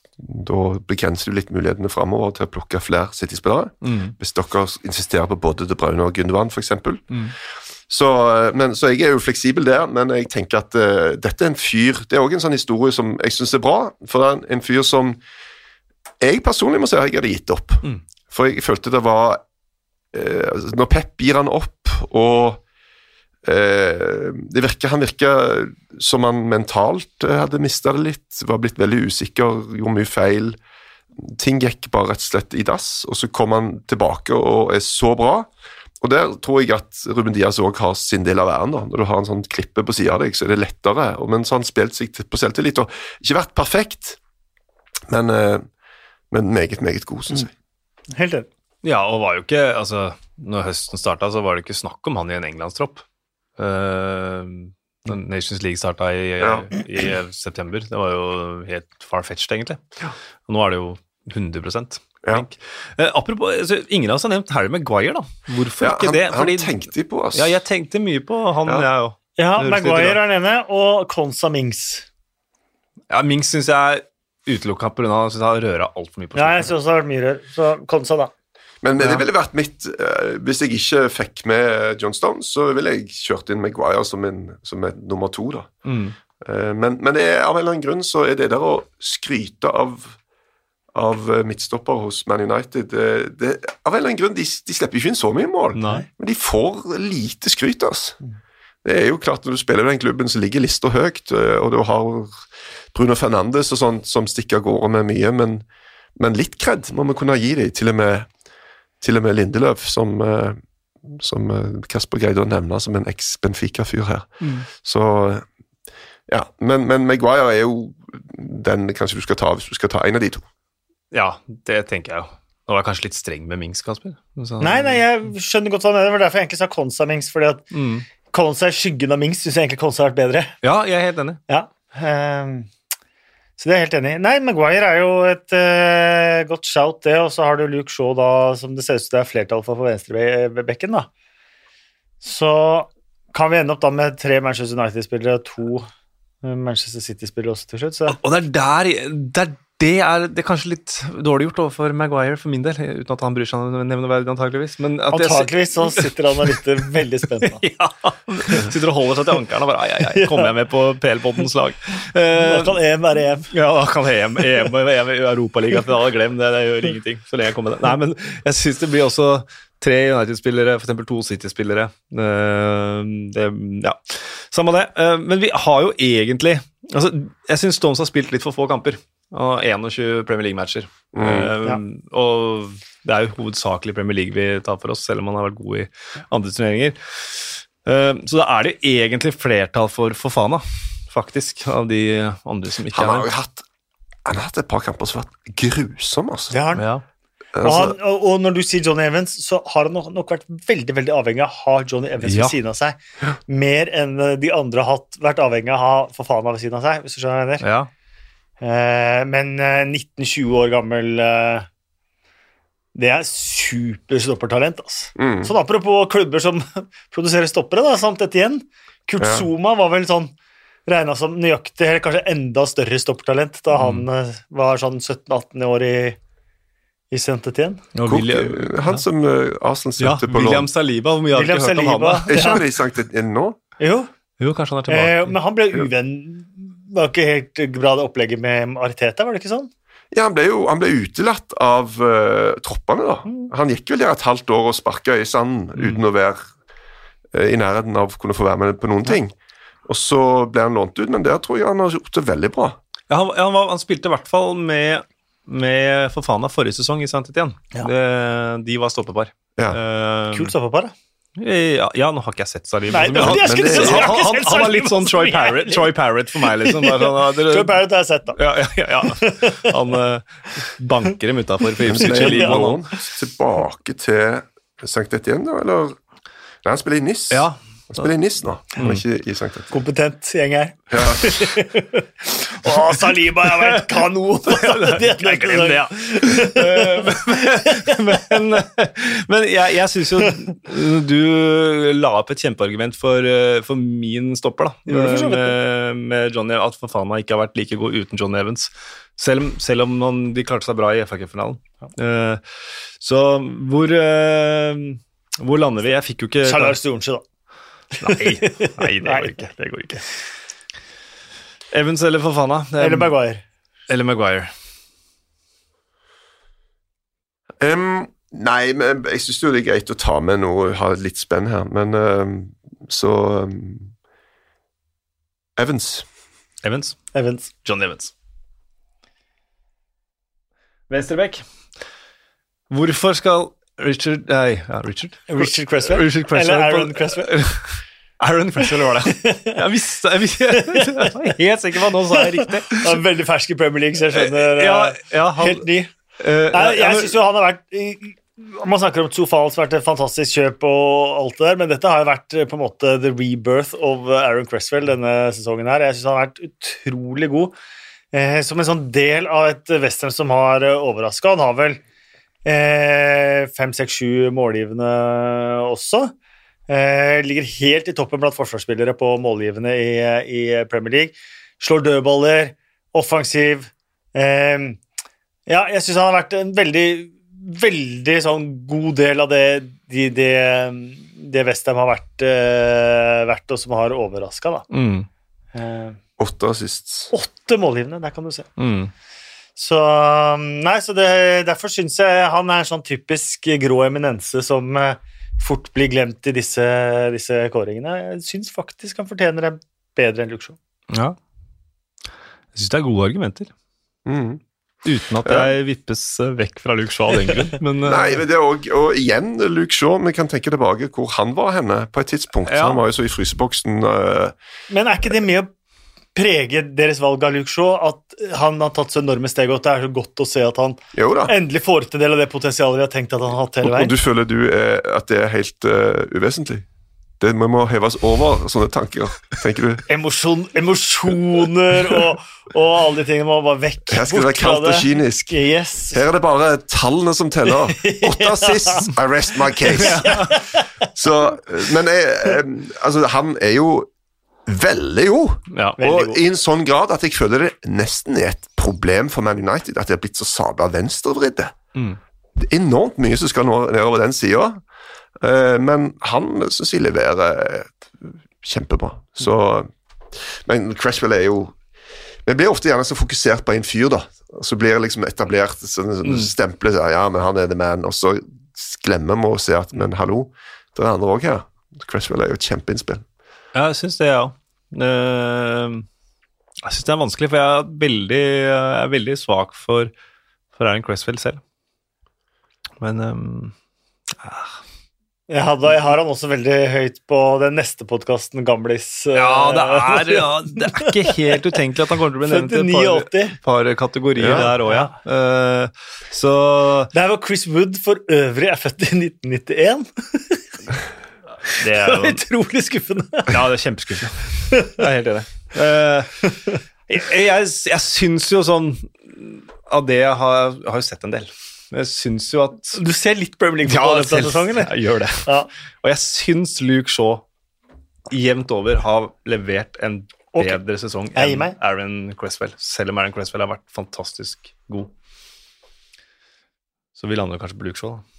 da begrenser du litt mulighetene framover til å plukke flere City-spillere. Mm. Hvis dere insisterer på både De Braune og Gundogan, f.eks. Mm. Så, eh, men, så jeg er jo fleksibel der, men jeg tenker at uh, dette er en fyr Det er òg en sånn historie som jeg syns er bra. For det er en fyr som jeg personlig må si at jeg hadde gitt opp. Mm. For jeg følte det var eh, altså, Når Pep gir han opp, og eh, det virker, Han virker som han mentalt eh, hadde mista det litt, var blitt veldig usikker, gjorde mye feil. Ting gikk bare rett og slett i dass, og så kom han tilbake og er så bra. Og Der tror jeg at Ruben Diaz òg har sin del av æren. Når du har en sånn klippe på sida av deg, så er det lettere. Men så har han spilt seg på selvtillit og ikke vært perfekt, men, eh, men meget, meget god, syns jeg. Helt enig. Ja, og var jo ikke Altså, når høsten starta, så var det ikke snakk om han i en englandstropp. Uh, Nations League starta i, Ja. i september. Det var jo helt far-fetched, egentlig. Og nå er det jo 100 Ja. Eh, apropos, altså, ingen av oss har nevnt Harry Maguire, da. Hvorfor Ja, ikke han, det? han tenkte på, altså. Ja, jeg tenkte mye på han, Ja. jeg òg. Ja, Maguire er den ene, og Konsa Mings. Ja, Mings syns jeg utelukka pga. at han røra altfor mye på Ja, jeg slutten. syns det har vært mye rør. Så Konsa, da. Men det Ja. ville vært mitt uh, Hvis jeg ikke fikk med John Stone, så ville jeg kjørt inn Maguire som, en, som et nummer to, da. Mm. Uh, men, men det er, av en eller annen grunn så er det der å skryte av av eh, midtstopper hos Man United det, det, Av en eller annen grunn, de, de slipper ikke inn så mye mål, Nei. men de får lite skryt. Altså. Det er jo klart Når du spiller i den klubben, så ligger lista høyt, eh, og du har Bruno Fernandes og sånt som stikker av gårde med mye, men, men litt kred må vi kunne gi dem. Til og med, til og med Lindeløf, som, eh, som eh, Kasper greide å nevne som en eks-Benfica-fyr her. Så ja, men, men Maguire er jo den kanskje du skal ta hvis du skal ta en av de to. Ja, det tenker jeg jo. Nå var jeg kanskje litt streng med Mings, Kasper. Så- Nei, nei, jeg skjønner godt hva du mener. Det var derfor jeg egentlig sa Konsa Mings, fordi at Mm. Konsa er skyggen av Mings. Syns jeg egentlig Collins har vært bedre. Ja, jeg er helt enig. Ja. um, så det er jeg helt enig i. Nei, Maguire er jo et uh, godt shout, det. Og så har du Luke Shaw, da, som det ser ut som det er flertall for på venstrebekken, da. Så kan vi ende opp da med tre Manchester United-spillere og to eh, Manchester City-spillere også til slutt. Så Og det er der det er, det er, det er kanskje litt dårlig gjort overfor Maguire for min del, uten at han bryr seg om nevneverdig, antakeligvis. Antakeligvis så sitter han og lytter veldig spent nå. Ja, sitter og holder seg til ankeren og bare ai, ai, ai, kommer jeg med på PL-poddens lag? Eh, Da kan EM være EM. ja, da kan EM, EM EM i Europaligafinale glem det, det gjør ingenting. så lenge jeg kommer med det. Nei, men jeg syns det blir også tre United-spillere, f.eks. to City-spillere. Eh, det, ja, samme det. Eh, men vi har jo egentlig altså, Jeg syns Stones har spilt litt for få kamper. Og 21 Premier League-matcher. Eh, Ja. Og det er jo hovedsakelig Premier League vi tar for oss, selv om han har vært god i andre turneringer. Eh, så da er det jo egentlig flertall for Fofana, faktisk, av de andre som ikke Han er her. hatt han har hatt et par kamper som har vært grusomme, altså. Det har han. Ja. Og, altså han, og, og når du sier Johnny Evans, så har han nok, nok vært veldig veldig avhengig av å ha Johnny Evans Ja. ved siden av seg. Mer enn eh, de andre har hatt, vært avhengig av å ha Fofana ved siden av seg. hvis du skjønner hva jeg mener. ja. Eh, men eh, 19-20 år gammel eh, Det er superstoppertalent. Altså. mm. Sånn Apropos klubber som produserer stoppere, da, samt dette igjen. Kurt Ja. Zuma var vel sånn regna som nøyaktig, eller kanskje enda større stoppertalent da han eh, var sånn 17-18 år i, i Saint Etienne. Cook, han som uh, sendte ja, på lån. William. Saliba, hvor mye har William ikke hørt om han? Er ikke han i Saint-Étienne nå? Jo, Jo, kanskje han er eh, tilbake. men han ble uvenn var ikke helt bra, det opplegget med Ariteta, var det ikke sånn? Ja, han ble jo han ble utelatt av uh, troppene, da. Mm. Han gikk vel der et halvt år og sparka i sanden uten å være uh, i nærheten av å kunne få være med på noen ting. Og så ble han lånt ut, men der tror jeg han har gjort det veldig bra. Ja, han, han, var, han spilte i hvert fall med, med Fofana forrige sesong i Saint Etienne. Ja. Det, de var stoppepar. Ja. Uh, Kult stoppepar, da. Ja, ja, nå har ikke jeg sett Saliba. Nei, men, Han- men det- han, han, han var litt sånn Troy mye. Parrott, Troy Parrott for meg, liksom. Sånn, dere- Joe har jeg sett, da. ja, ja, ja, ja. Han uh, banker dem utafor for Ipswich i Libanon. tilbake til Sankt Etienne, da, eller? Nei, han spiller i NIS. Ja. Han spiller i NIS nå, han er ikke i Sankt Etter. Kompetent gjeng her. Ja. Å, Saliba har vært kanon! Glem det, ja. Men men jeg, jeg syns jo du la opp et kjempeargument for, eh, for min stopper, da. Med, med Johnny, at meg ikke har vært like god uten John Evans. Selv, selv om man, de klarte seg bra i FA-cupfinalen. Eh, så hvor eh, Hvor lander vi? Jeg fikk jo ikke Sjalar Sturmsjø, da. Nei, nei, det går ikke. Det går ikke. Evans eller Fofana? Eller Maguire. eller Maguire. Um, nei, men jeg syns det er greit å ta med noe, ha litt spenn her, men em, så um, Evans. Evans. Evans. John Evans. Venstrebekk. Hvorfor skal Richard Nei, ja, Richard? Richard Cresswell. Richard Cresswell Eller Aaron Cresswell. Aaron Cresswell var det. Jeg visste Jeg, var helt sikker på at nå sa jeg riktig. Han er veldig fersk i Premier League, så jeg skjønner. Ja, eh, ja, han, Helt ny. Uh, Nei, jeg syns jo han har vært Man snakker om Tsofal som har vært et fantastisk kjøp og alt det der, men dette har jo vært eh, på en måte the rebirth of Aaron Cresswell denne sesongen her. Jeg syns han har vært utrolig god. Eh, som en sånn del av et western som har overraska. Han har vel eh, fem, seks, sju målgivende også. Eh, ligger helt i toppen blant forsvarsspillere på målgivende i, i Premier League. Slår dødballer, offensiv. Eh, ja, jeg syns han har vært en veldig, veldig sånn god del av det, de, det, det Westham har vært, eh, vært, og som har overraska, da. mm, Eh, Åtte assists. åtte målgivende, der kan du se. mm. Så Nei, så det, derfor syns jeg han er en sånn typisk grå eminense som eh, fort blir glemt i disse, disse kåringene. Jeg syns faktisk han fortjener det bedre enn Shaw. Ja. Jeg syns det er gode argumenter. Mm. Uten at jeg vippes eh, vekk fra Luke Shaw av den grunn. Men, eh, Nei, men det er også, og igjen, Luke Shaw, vi kan tenke tilbake hvor han var henne på et tidspunkt. Ja. Han var jo så i fryseboksen. Uh, Men er ikke det med å prege deres valg av Luke Shaw at han har tatt så enorme steg, og at det er så godt å se at han endelig får ut en del av det potensialet vi har tenkt at han har hatt hele Og, og du føler du er, at det er helt uh, uvesentlig? Det vi må heves over sånne tanker, tenker du? Emosjon, emosjoner og, og alle de tingene må bare vekk. Her skal det være kaldt og kynisk. Yes. Her er det bare tallene som teller. Åtte assists, I rest my case. Så, men jeg, eh, altså, han er jo veldig god. Ja. Veldig og god. i en sånn grad at jeg føler det nesten er et problem for Man United at de har blitt så sabla venstrevridde. Mm. Det er enormt mye som skal nå nedover den sida, men han syns jeg leverer kjempebra. Så, men Cresswell er jo Vi blir ofte gjerne så fokusert på en fyr, da. Så blir det liksom etablert sånn, sånn stempelet ja, men han er the man, og så glemmer vi å se at men hallo, det er andre òg her. Cresswell er jo et kjempeinnspill. Ja, jeg syns det, ja. Eh, Jeg syns det er vanskelig, for jeg er veldig, jeg er veldig svak for, for Aaron Cresswell selv. Men ehm, Jeg, hadde, jeg har han også veldig høyt på den neste podkasten, Gamlis. eh, Ja, det er, ja, det er ikke helt utenkelig at han kommer til å bli nevnt i et par, 59-80. par kategorier Ja. der òg, ja. Uh, så Der var Chris Wood for øvrig er født i 1991. det er jo Utrolig skuffende. Ja, det er kjempeskuffende. Jeg er helt enig. Eh, jeg, jeg, jeg syns jo sånn Av det jeg har, jeg har jo sett en del. Jeg syns jo at Du ser litt Premier League på denne sesongen, jeg gjør det. Ja. Og jeg syns Luke Shaw jevnt over har levert en bedre sesong enn. Aaron Cresswell, selv om Aaron Cresswell har vært fantastisk god. Så vi lander kanskje på Luke Shaw, da.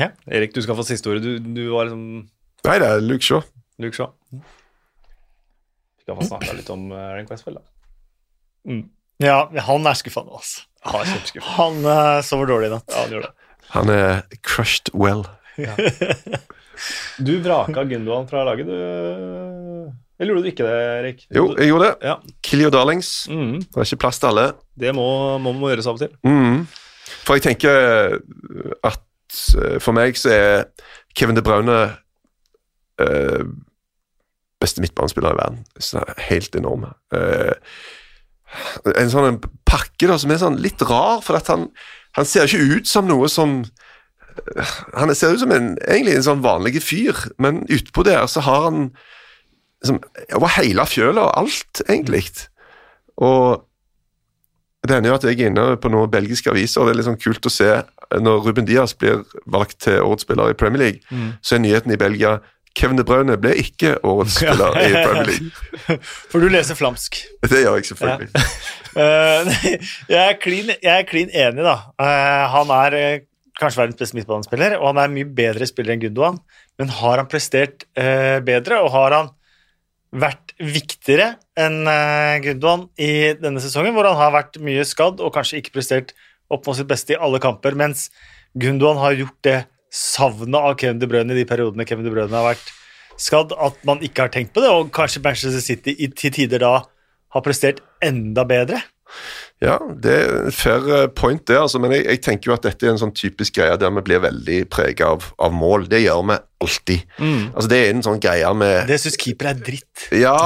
Ja. Erik, du skal få siste ordet. Du, du var liksom Nei, det er Luke Shaw. Luke Shaw. Vi skal få snakka litt om eh, Aaron Cresswell, da. Mm. Ja, han er skuffende, altså. Ja, kjempeskuffende. Han uh, sover dårlig i natt. Ja, han gjør det. Han er crushed well. Du vraka Gundogan fra laget, du. Eller gjorde du ikke det, Erik? Jo, jeg gjorde det. Ja. Kill your darlings. Mm, Det er ikke plass til alle. det må, må, må gjøres av og til. Mm. For jeg tenker at eh, for meg så er Kevin De Bruyne uh, beste midtbanespiller i verden. Så helt enorm. Uh, en sånn pakke da, som er sånn litt rar, for at han, han ser ikke ut som noe som eh, Han ser ut som en, egentlig en sånn vanlig fyr, men utpå der så har han liksom, over hele fjøla og alt, egentlig. Og det hender jo at jeg er inne på noen belgiske aviser, og det er litt sånn kult å se når Ruben Diaz blir valgt til årets spiller i Premier League, Mm. så er nyheten i Belgia Kevin De Bruyne ble ikke årets spiller i Premier League. For du leser flamsk. Det gjør jeg selvfølgelig. Ja. nei, jeg er klin, jeg er klin enig, da. Eh, han er eh, kanskje verdens beste midtbanespiller, og han er mye bedre spiller enn Gundogan. Men har han prestert eh, bedre, og har han vært viktigere enn eh, Gundogan i denne sesongen, hvor han har vært mye skadd og kanskje ikke prestert opp mot sitt beste i alle kamper, mens Gundogan har gjort det savnet av Kevin De Bruyne i de periodene Kevin De Bruyne har vært skadd, at man ikke har tenkt på det, og kanskje Manchester City i, tider da har prestert enda bedre. Ja, det er en fair eh, point, det, altså, men jeg, jeg tenker jo at dette er en sånn typisk greie der vi blir veldig prega av, av mål. Det gjør vi alltid. Altså, det er en sånn greie med Det syns keeper er dritt. Ja,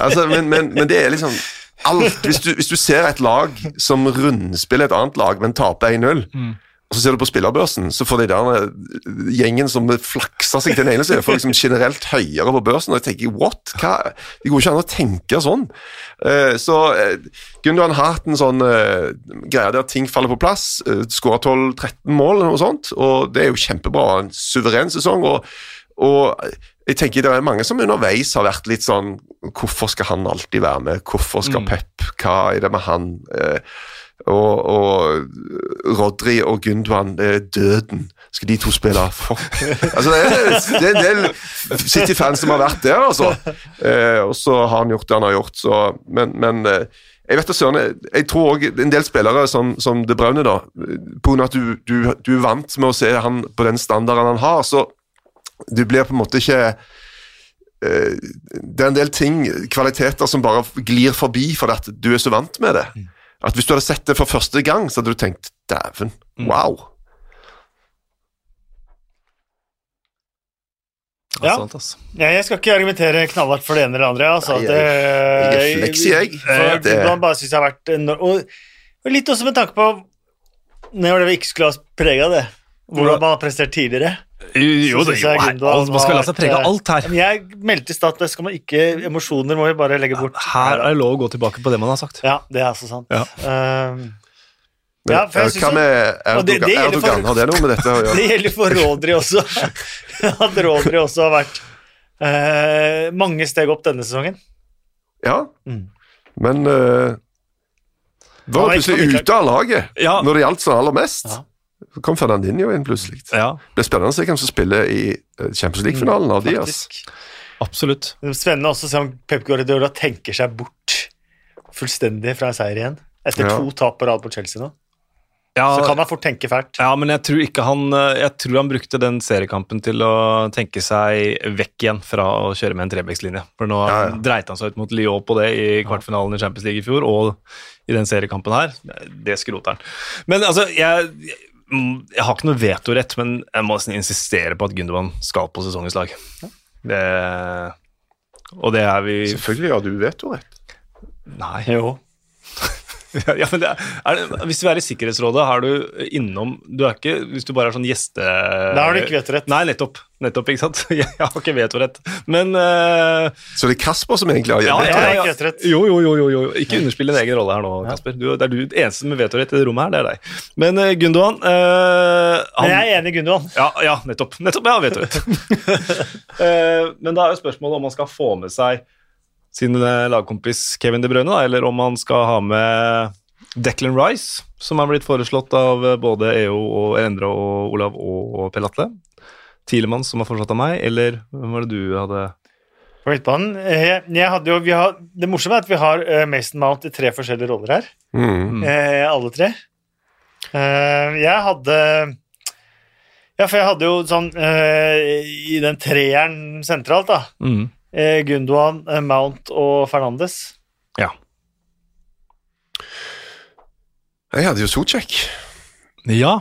altså, men, men, men det er liksom alt. Hvis du, hvis du ser et lag som rundspiller et annet lag, men taper 1-0, og så ser du på spillerbørsen, så får de der eh, gjengen som flakser seg til den ene siden, får liksom generelt høyere på børsen, og jeg tenker what? Hva? Det går ikke an å tenke sånn. Eh, så eh, Gundogan har hatt en sånn greie der ting faller på plass, skårer 12-13 mål eller noe sånt, og det er jo kjempebra. En suveren sesong. og og jeg tenker det er mange som underveis har vært litt sånn Hvorfor skal han alltid være med? Hvorfor skal Pep? Hva er det med han? Eh, og, og Rodri og Gundwan, det er døden. Skal de to spille? Fuck. Altså, det, er, det er en del City-fans som har vært der, altså. Eh, og så har han gjort det han har gjort, så Men, men eh, jeg vet da søren, jeg, tror òg en del spillere som, som De Braune, da, av at du, du, du er vant med å se han på den standarden han har, så du blir på en måte ikke eh, Det er en del ting, kvaliteter, som bare glir forbi fordi at du er så vant med det. At Hvis du hadde sett det for første gang, så hadde du tenkt dæven, wow. Ja. Ja. Altså. Ja, jeg skal ikke argumentere knallhardt for det ene eller andre. Altså, Nei, det, jeg er fleksi, jeg. For Det- bare synes jeg har vært enorm- og, og litt også med tanke på når det vi ikke skulle ha prega det, hvordan man har prestert tidligere. Jo, det, jo, her, man skal la seg prege av alt her. Men jeg meldte i stad at det skal man ikke Emosjoner må vi bare legge bort. Her er det lov å gå tilbake på det man har sagt. Ja, det er altså sant. Ja. Um, Men, Ja, for jeg eh, Hva med Erdogan? det- det Erdogan for- Har det noe med dette å gjøre? det gjelder for Rodri også. At Rodri også har vært uh, mange steg opp denne sesongen. Ja, Mm. men uh, var plutselig ute av laget Ja. når det gjaldt som aller mest. Ja. Så kom Fernandinho inn plutselig. Ja, Det er spennende å se hvem som spiller i eh, Champions League-finalen av Diaz. Absolutt. Det er spennende også å se om Pep Guardiola tenker seg bort fullstendig fra en seier igjen. Etter Ja. to tap på rad på Chelsea nå. Ja, Så kan han fort tenke fælt. Ja, men jeg tror ikke han eh, Jeg tror han brukte den seriekampen til å tenke seg vekk igjen fra å kjøre med en trebekslinje. For nå Ja, ja. dreit han seg ut mot Lyon på det i kvartfinalen i Champions League i fjor, og i den seriekampen her. Det skroter han. Men altså, jeg, jeg, jeg har ikke noe vetorett, men jeg må nesten insistere på at Gundogan skal på sesongens lag. Det Og det er vi Selvfølgelig har du vetorett. Nei. Jo. Ja, men det er, er det, hvis du er i Sikkerhetsrådet, har du innom Du er ikke Hvis du bare er sånn gjeste... Da har du ikke vetorett. Nei, nettopp. Nettopp, ikke sant? Jeg har ikke vetorett. Men uh, Så det er Kasper som egentlig har ja, vetorett? ja, ja, ja. ja. Jo, jo, jo, jo, jo. Ikke underspill din egen rolle her nå, Kasper. Du, det er du det eneste med vetorett i det rommet her. Det er deg. Men uh, Gundogan uh, han, Men jeg er enig i Gundogan. ja, ja, nettopp. Nettopp, ja, vetorett. uh, men da er jo spørsmålet om man skal få med seg sin eh, lagkompis Kevin De Bruyne, da, eller om han skal ha med Declan Rice, som er blitt foreslått av eh, både EO og Endre og Olav og Per Atle. Tilemann, som har foreslått av meg, eller hvem var det du hadde På midtbanen. Eh, Jeg hadde jo, vi har, det morsomme er at vi har Mason Mount i tre forskjellige roller her. Mm. Eh, alle tre. Eh, jeg hadde Ja, for jeg hadde jo sånn eh, I den treeren sentralt, da. mm. Eh, Gundogan, eh, Mount og Fernandes. Ja. Jeg hadde jo Socek. Ja.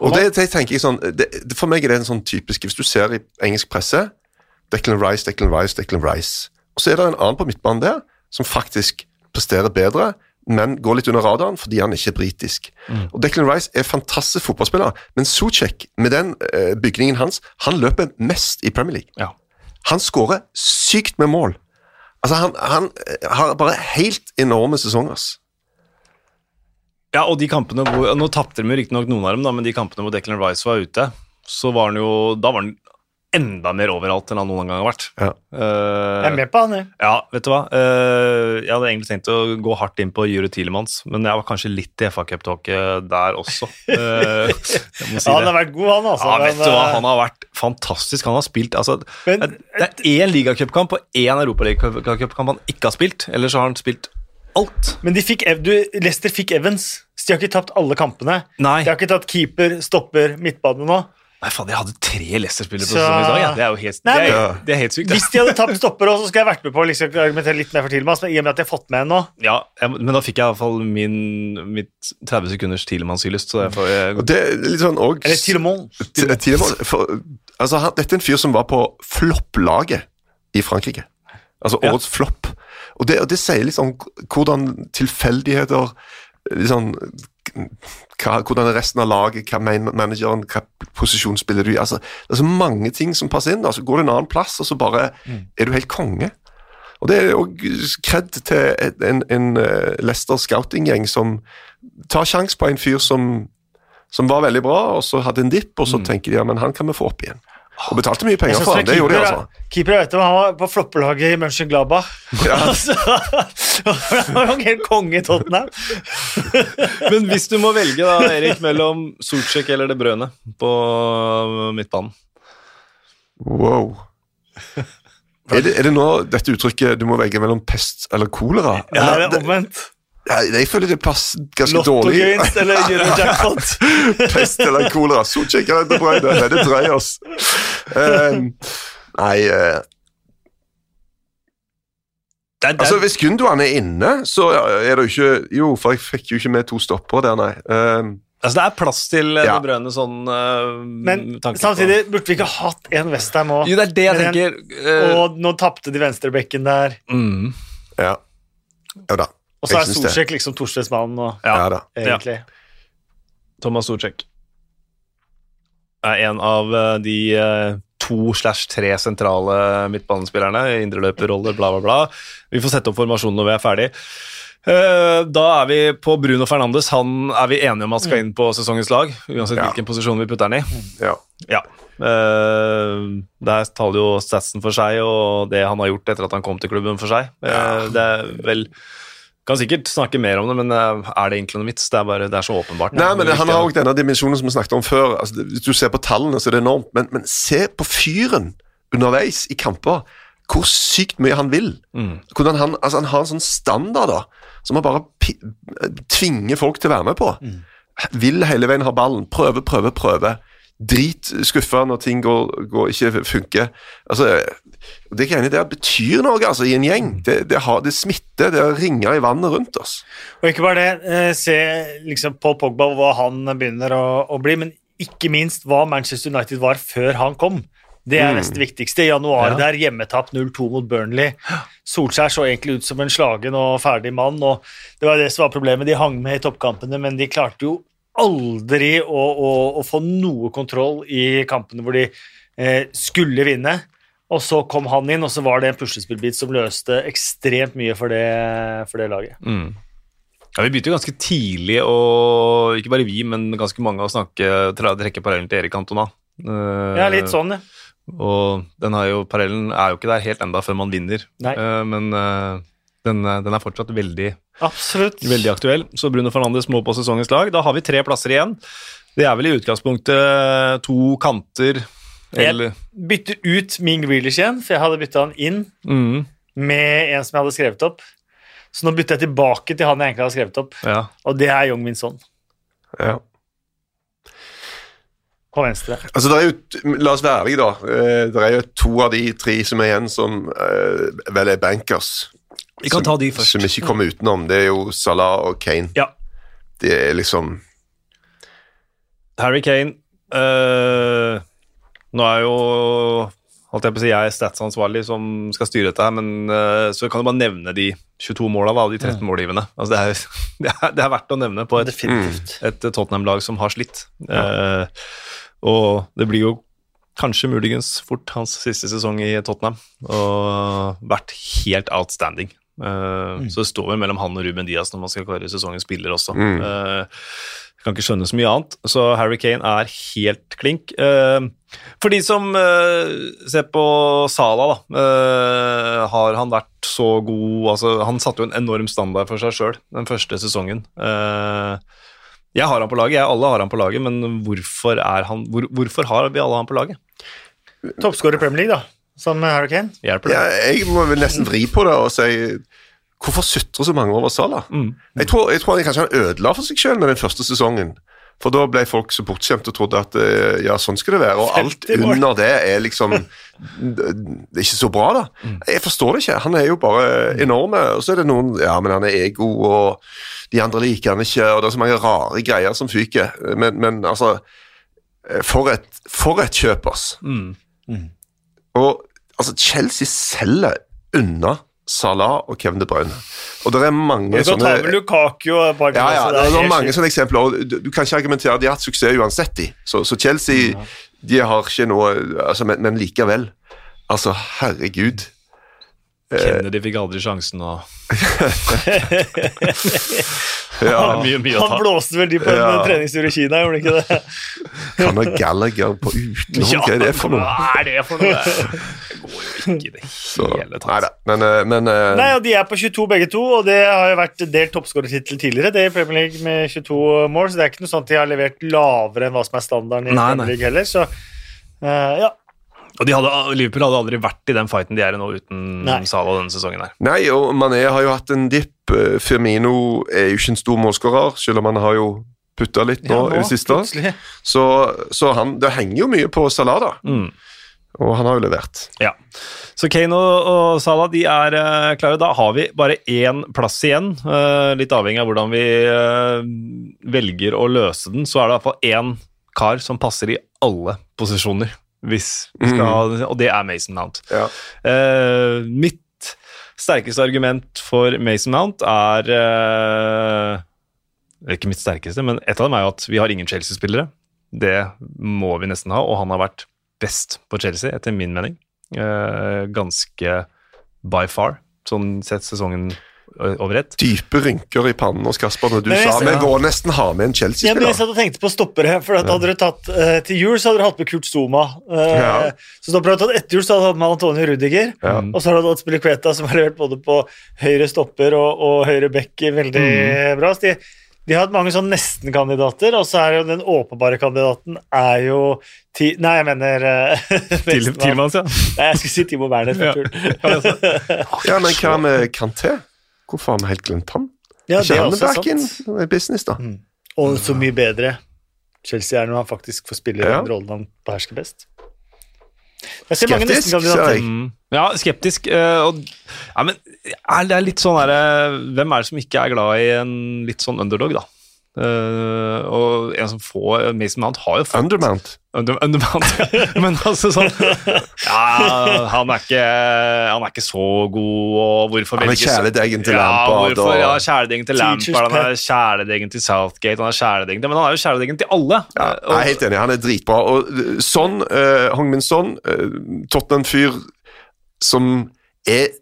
Og det, det tenker jeg sånn det, For meg er det en sånn typisk Hvis du ser i engelsk presse Declan Rice, Declan Rice, Declan Rice. Og så er det en annen på midtbanen der som faktisk presterer bedre, men går litt under radaren fordi han ikke er britisk. Og Declan Rice er fantastisk fotballspiller, men Socek, med den eh, bygningen hans, han løper mest i Premier League. ja. Han skårer sykt med mål. Altså, han, han eh, har bare helt enorme sesonger. Ja, og de kampene hvor Nå tapte de riktignok noen av dem, da, men de kampene hvor Declan Rice var ute, så var han jo Da var han enda mer overalt enn han noen gang har vært. Ja. Uh, Jeg er med på han, jeg. ja, vet du hva. Uh, jeg hadde egentlig tenkt å gå hardt inn på Jure Tilemanns, men jeg var kanskje litt i FA-cuptalket der også. Uh, jeg må si Ja, han har vært god, han, altså. Ja, men, vet du hva, han har vært fantastisk. Han har spilt altså, Men- Det er én ligacupkamp og én europaligacupkamp han ikke har spilt. Ellers så har han spilt alt. Men de fikk, Ev- du, Leicester fikk Evans, så de har ikke tapt alle kampene. Nei. De har ikke tatt keeper, stopper, midtbane nå. Nei, faen, jeg hadde tre Leicester-spillere på Så- sesongen i dag. Ja. Det er jo helt, Nei, det er, men- det er helt sykt. Hvis de hadde tapt stopper òg, så skulle jeg vært med på å liksom, argumentere litt mer for Tilmans, men i og med at jeg har fått med en nå Ja, jeg, men da fikk jeg i hvert fall min, mitt 30 sekunders Tielemanns-hyllest, så jeg får jeg, det er litt sånn og, Eller Tilmans. T- altså, han, dette er en fyr som var på flopplaget i Frankrike. Altså Ja. årets flopp. Og det, og det sier litt sånn hvordan tilfeldigheter liksom, hva, Hvordan er resten av laget, hva mener manageren, hva posisjon spiller du i? Altså, det er så mange ting som passer inn. Så går du en annen plass, og så bare er du helt konge. Og det er jo kred til en, en, eh, Leicester scouting-gjeng som tar sjanse på en fyr som som var veldig bra, og så hadde en dipp, og så tenker de ja, men han kan vi få opp igjen. Og betalte mye penger for han, det gjorde de altså. Keeper, jeg vet du, han var på floppelaget i Mönchengladbach. Ja. Han var jo helt konge i Tottenham. Men hvis du må velge, da, Erik, mellom Solcek eller De Brøne på midtbanen Wow. Er det, er det nå dette uttrykket du må velge mellom pest eller kolera? Ja, det er omvendt. Ja, jeg føler det passer ganske dårlig. Lottogevinst eller Eurojackpot. Pest eller kolera. Eller De Bruyne. Nei, det dreier oss. Um, nei uh. den, den. Altså, Hvis Gundogan er inne, så er det jo ikke Jo, for jeg fikk jo ikke med to stoppere der, nei. Um, altså, det er plass til eh, Ja. De Brøne sånn uh, Men samtidig på- burde vi ikke hatt en Westham òg. Jo, det er det jeg Men tenker. Uh, Og nå tapte de venstrebekken der. mm, ja. Jo da. Og så er Solsjekk liksom Torstensmannen og ja, Ja egentlig. Thomas Solsjekk er en av eh, de eh, to slash tre sentrale midtbanespillerne. Indreløperroller, bla, bla, bla. Vi får sette opp formasjonen når vi er ferdig. Eh, Da er vi på Bruno Fernandes. Han er vi enige om at skal inn på sesongens lag. Uansett Ja. hvilken posisjon vi putter han i. Ja. Ja. Der taler jo statsen for seg, og det han har gjort etter at han kom til klubben for seg. Ja. det er vel Kan sikkert snakke mer om det, men eh, er det egentlig noe vits? Det er bare, det er så åpenbart. Nei, men Det Han har òg denne dimensjonen som vi snakket om før. Altså, hvis du ser på tallene, så er det enormt. Men, men se på fyren underveis i kamper. Hvor sykt mye han vil. Mm. Han, altså, han har en sånn standard da, som han bare pi tvinger folk til å være med på. Vil hele veien ha ballen. Prøve, prøve, prøve. Drit skuffa når ting går, går, ikke funker. Altså, det greiene der betyr noe altså, i en gjeng. Det, det, har, det smitter. Det ringer i vannet rundt oss. Og ikke bare det, eh, se liksom Paul Pogba hva han begynner å, å bli, men ikke minst hva Manchester United var før han kom. Det er nesten det viktigste. I januar Ja. der, hjemmetap 0-2 mot Burnley. Solskjær så egentlig ut som en slagen og ferdig mann, og det var det som var problemet. De hang med i toppkampene, men de klarte jo aldri å, å, å få noe kontroll i kampene hvor de eh, skulle vinne. Og så kom han inn, og så var det en puslespillbit som løste ekstremt mye for det, for det laget. Mm. Ja, Vi begynte jo ganske tidlig, og ikke bare vi, men ganske mange, å snakke, trekke parallellen til Erik Cantona. Uh, Ja, litt sånn, ja. Og den har jo, parallellen er jo ikke der helt enda før man vinner. Eh, men eh, den, er- den er fortsatt veldig, Absolutt. veldig aktuell. Så Bruno Fernandes må på sesongens lag. Da har vi tre plasser igjen. Det er vel i utgangspunktet to kanter, eller Jeg bytter ut min Grealish igjen, for jeg hadde bytta han inn mm, med en som jeg hadde skrevet opp. Så nå bytter jeg tilbake til han jeg egentlig hadde skrevet opp, Ja. og det er Young Min Son Ja. på venstre. Altså, det er jo, La oss være ærlige, da. Eh, Det er jo to av de tre som er igjen, som eh, vel er bankers. Vi kan som, ta de først. Som ikke kommer utenom. Det er jo Salah og Kane. Ja. Det er liksom Harry Kane eh, Nå er jo holdt jeg på å si, jeg er statsansvarlig som skal styre dette her, men uh, så kan du bare nevne de 22 måla av de 13 målgivende. Altså, det, er, det, er, det er verdt å nevne på et, Definitivt. et Tottenham-lag som har slitt. Eh, og det blir jo kanskje muligens fort hans siste sesong i Tottenham, og vært helt outstanding. Eh, Så det står vel mellom han og Ruben Diaz når man skal kåre sesongens spiller også. Mm. Eh, kan ikke skjønne så mye annet. Så Harry Kane er helt klink. Eh, for de som ser på Sala, da, eh, har han vært så god altså, Han satte jo en enorm standard for seg sjøl den første sesongen. Eh, jeg har han på laget, jeg alle har han på laget, men hvorfor, er han, hvor, hvorfor har vi alle han på laget? Toppskårer i Premier League, da, som Hurricane? Hjelper det? ja, Jeg må vel nesten vri på det og si Hvorfor sutrer så mange over Salah? Mm. Jeg tror, jeg tror han kanskje han ødela for seg selv med den første sesongen. For da ble folk så bortskjemte og trodde at eh, ja, sånn skal det være. Og alt under det er liksom Det er ikke så bra, da. Jeg forstår det ikke. Han er jo bare enorme. Og så er det noen Ja, men han er ego, og de andre liker han ikke, og det er så mange rare greier som fyker. Men, men altså eh, For et, for et kjøp, ass. Mm. Og altså, Chelsea selger unna Salah og Kevin De Bruyne. Og det er mange sånne kan ta med Lukaku og ja, ja, er, det er, mange sånne eksempler. og Du, du kan ikke argumentere de har hatt suksess uansett, de. Så, så Chelsea de har ikke noe altså, men, men likevel. Altså, herregud. Kennedy fikk aldri sjansen å Ja, Mye, mye Han blåste vel de på en Ja. treningstur i Kina, gjorde han ikke det? Han har Gallagher på utenom. Hva er det for noe? Hva er det for noe? Det går jo ikke i det hele tatt. neida, men, eh, men eh, Nei, og De er på 22 begge to, og det har jo vært delt toppskårertittel tidligere. Det i Premier League med 22 mål, så det er ikke noe sånt de har levert lavere enn hva som er standarden i Nei, Premier. League heller. Så uh, ja. Og de hadde, Liverpool hadde aldri vært i den fighten de er i nå uten Nei. Salah denne sesongen her. Nei, og Mané har jo hatt en dipp. Eh, Firmino er jo ikke en stor målskårer, selv om han har jo putta litt nå, Ja, i det siste. plutselig. Så, så han, det henger jo mye på Salah, da. Mm. Og han har jo levert. Ja. Så Kane og, og Salah de er uh, klare. Da har vi bare én plass igjen. Uh, litt avhengig av hvordan vi uh, velger å løse den, så er det i hvert fall én kar som passer i alle posisjoner. Hvis vi skal ha, og det er Mason Mount. Ja. Uh, mitt sterkeste argument for Mason Mount er uh, Ikke mitt sterkeste, men et av dem er jo at vi har ingen Chelsea-spillere. Det må vi nesten ha, og han har vært best på Chelsea, etter min mening. Uh, ganske by far, sånn sett sesongen over ett. Dype rynker i pannen hos Kasper når du Men sa vi må nesten ha med en Ja, jeg Chelsea-spiller. satt og tenkte på stoppere. For at hadde dere tatt uh, Til jul så hadde dere hatt med Kurt Zuma. Uh, Ja. Så stoppere hadde tatt etter jul så hadde dere hatt med Antonio Rudiger. Ja. Og så har du hatt Spiliqueta, som har levert både på høyre stopper og, og høyre back veldig bra. Så de, de har hatt mange sånn nesten-kandidater, og så er jo den åpenbare kandidaten er jo ti, Nei, jeg mener eh. Tilmans, ja. Nei, jeg skulle si Timo Werner. Ja. for. Ja, men hva med Kanté? Hvorfor har vi helt glemt han? Ja, ikke det er også back in sant. business, da? Og så mye bedre Chelsea er når han faktisk får spille Ja. den rollen han behersker best. Jeg ser Skeptisk, nesten-kandidater. jeg. Mm. Ja, skeptisk. eh, og, ja, men er det er litt sånn derre Hvem er det som ikke er glad i en litt sånn underdog, da? Eh, og en som får Mason Mount har jo fått Undermount. under, Undermount, ja. Men altså sånn Ja, han er ikke, han er ikke så god, og hvorfor Han er velges- kjæledeggen til ja, Lampard, Hvorfor, ja, kjæledeggen til Lampard, han er kjæledeggen til Southgate, han er kjæledeggen til Men han er jo kjæledeggen til alle. Ja, jeg er helt enig, han er dritbra. Og uh, sånn, uh, Hong Min Son, uh, Tottenham-fyr som er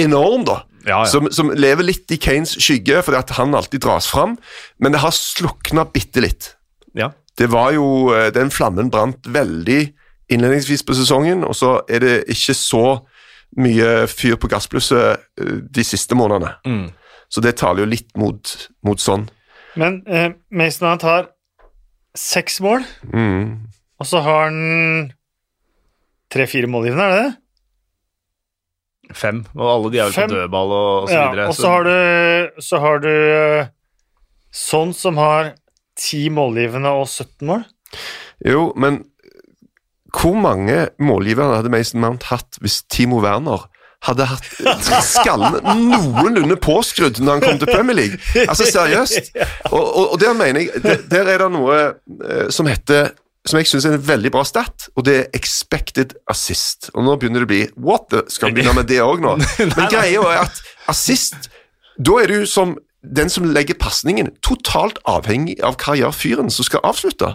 enorm, da. Ja, ja. Som, som lever litt i Kanes skygge, fordi at han alltid dras fram. Men det har slukna bitte litt. ja. Det var jo, uh, Den flammen brant veldig innledningsvis på sesongen, og så er det ikke så mye fyr på gassblusset uh, de siste månedene. Mm. Så det taler jo litt mot, mot sånn. Men eh, Mason han tar seks mål, Mm. og så har han tre-fire målgivende, er det det? Fem, og alle de er jo på dødball og, og så Ja, videre. og så har du, så har du sånn som har ti målgivende og 17 mål. Jo, men hvor mange målgivere hadde Mason Mount hatt hvis Timo Werner hadde hatt skallen noenlunde påskrudd når han kom til Premier League? Altså, seriøst. Og, og, og der mener jeg der, der er det noe eh, som heter som jeg syns er en veldig bra stat, og det er expected assist. Og nå begynner det å bli What the? Skal vi begynne med det òg nå? Men greia er at assist Da er du som den som legger pasningen, totalt avhengig av hva gjør fyren som skal avslutte.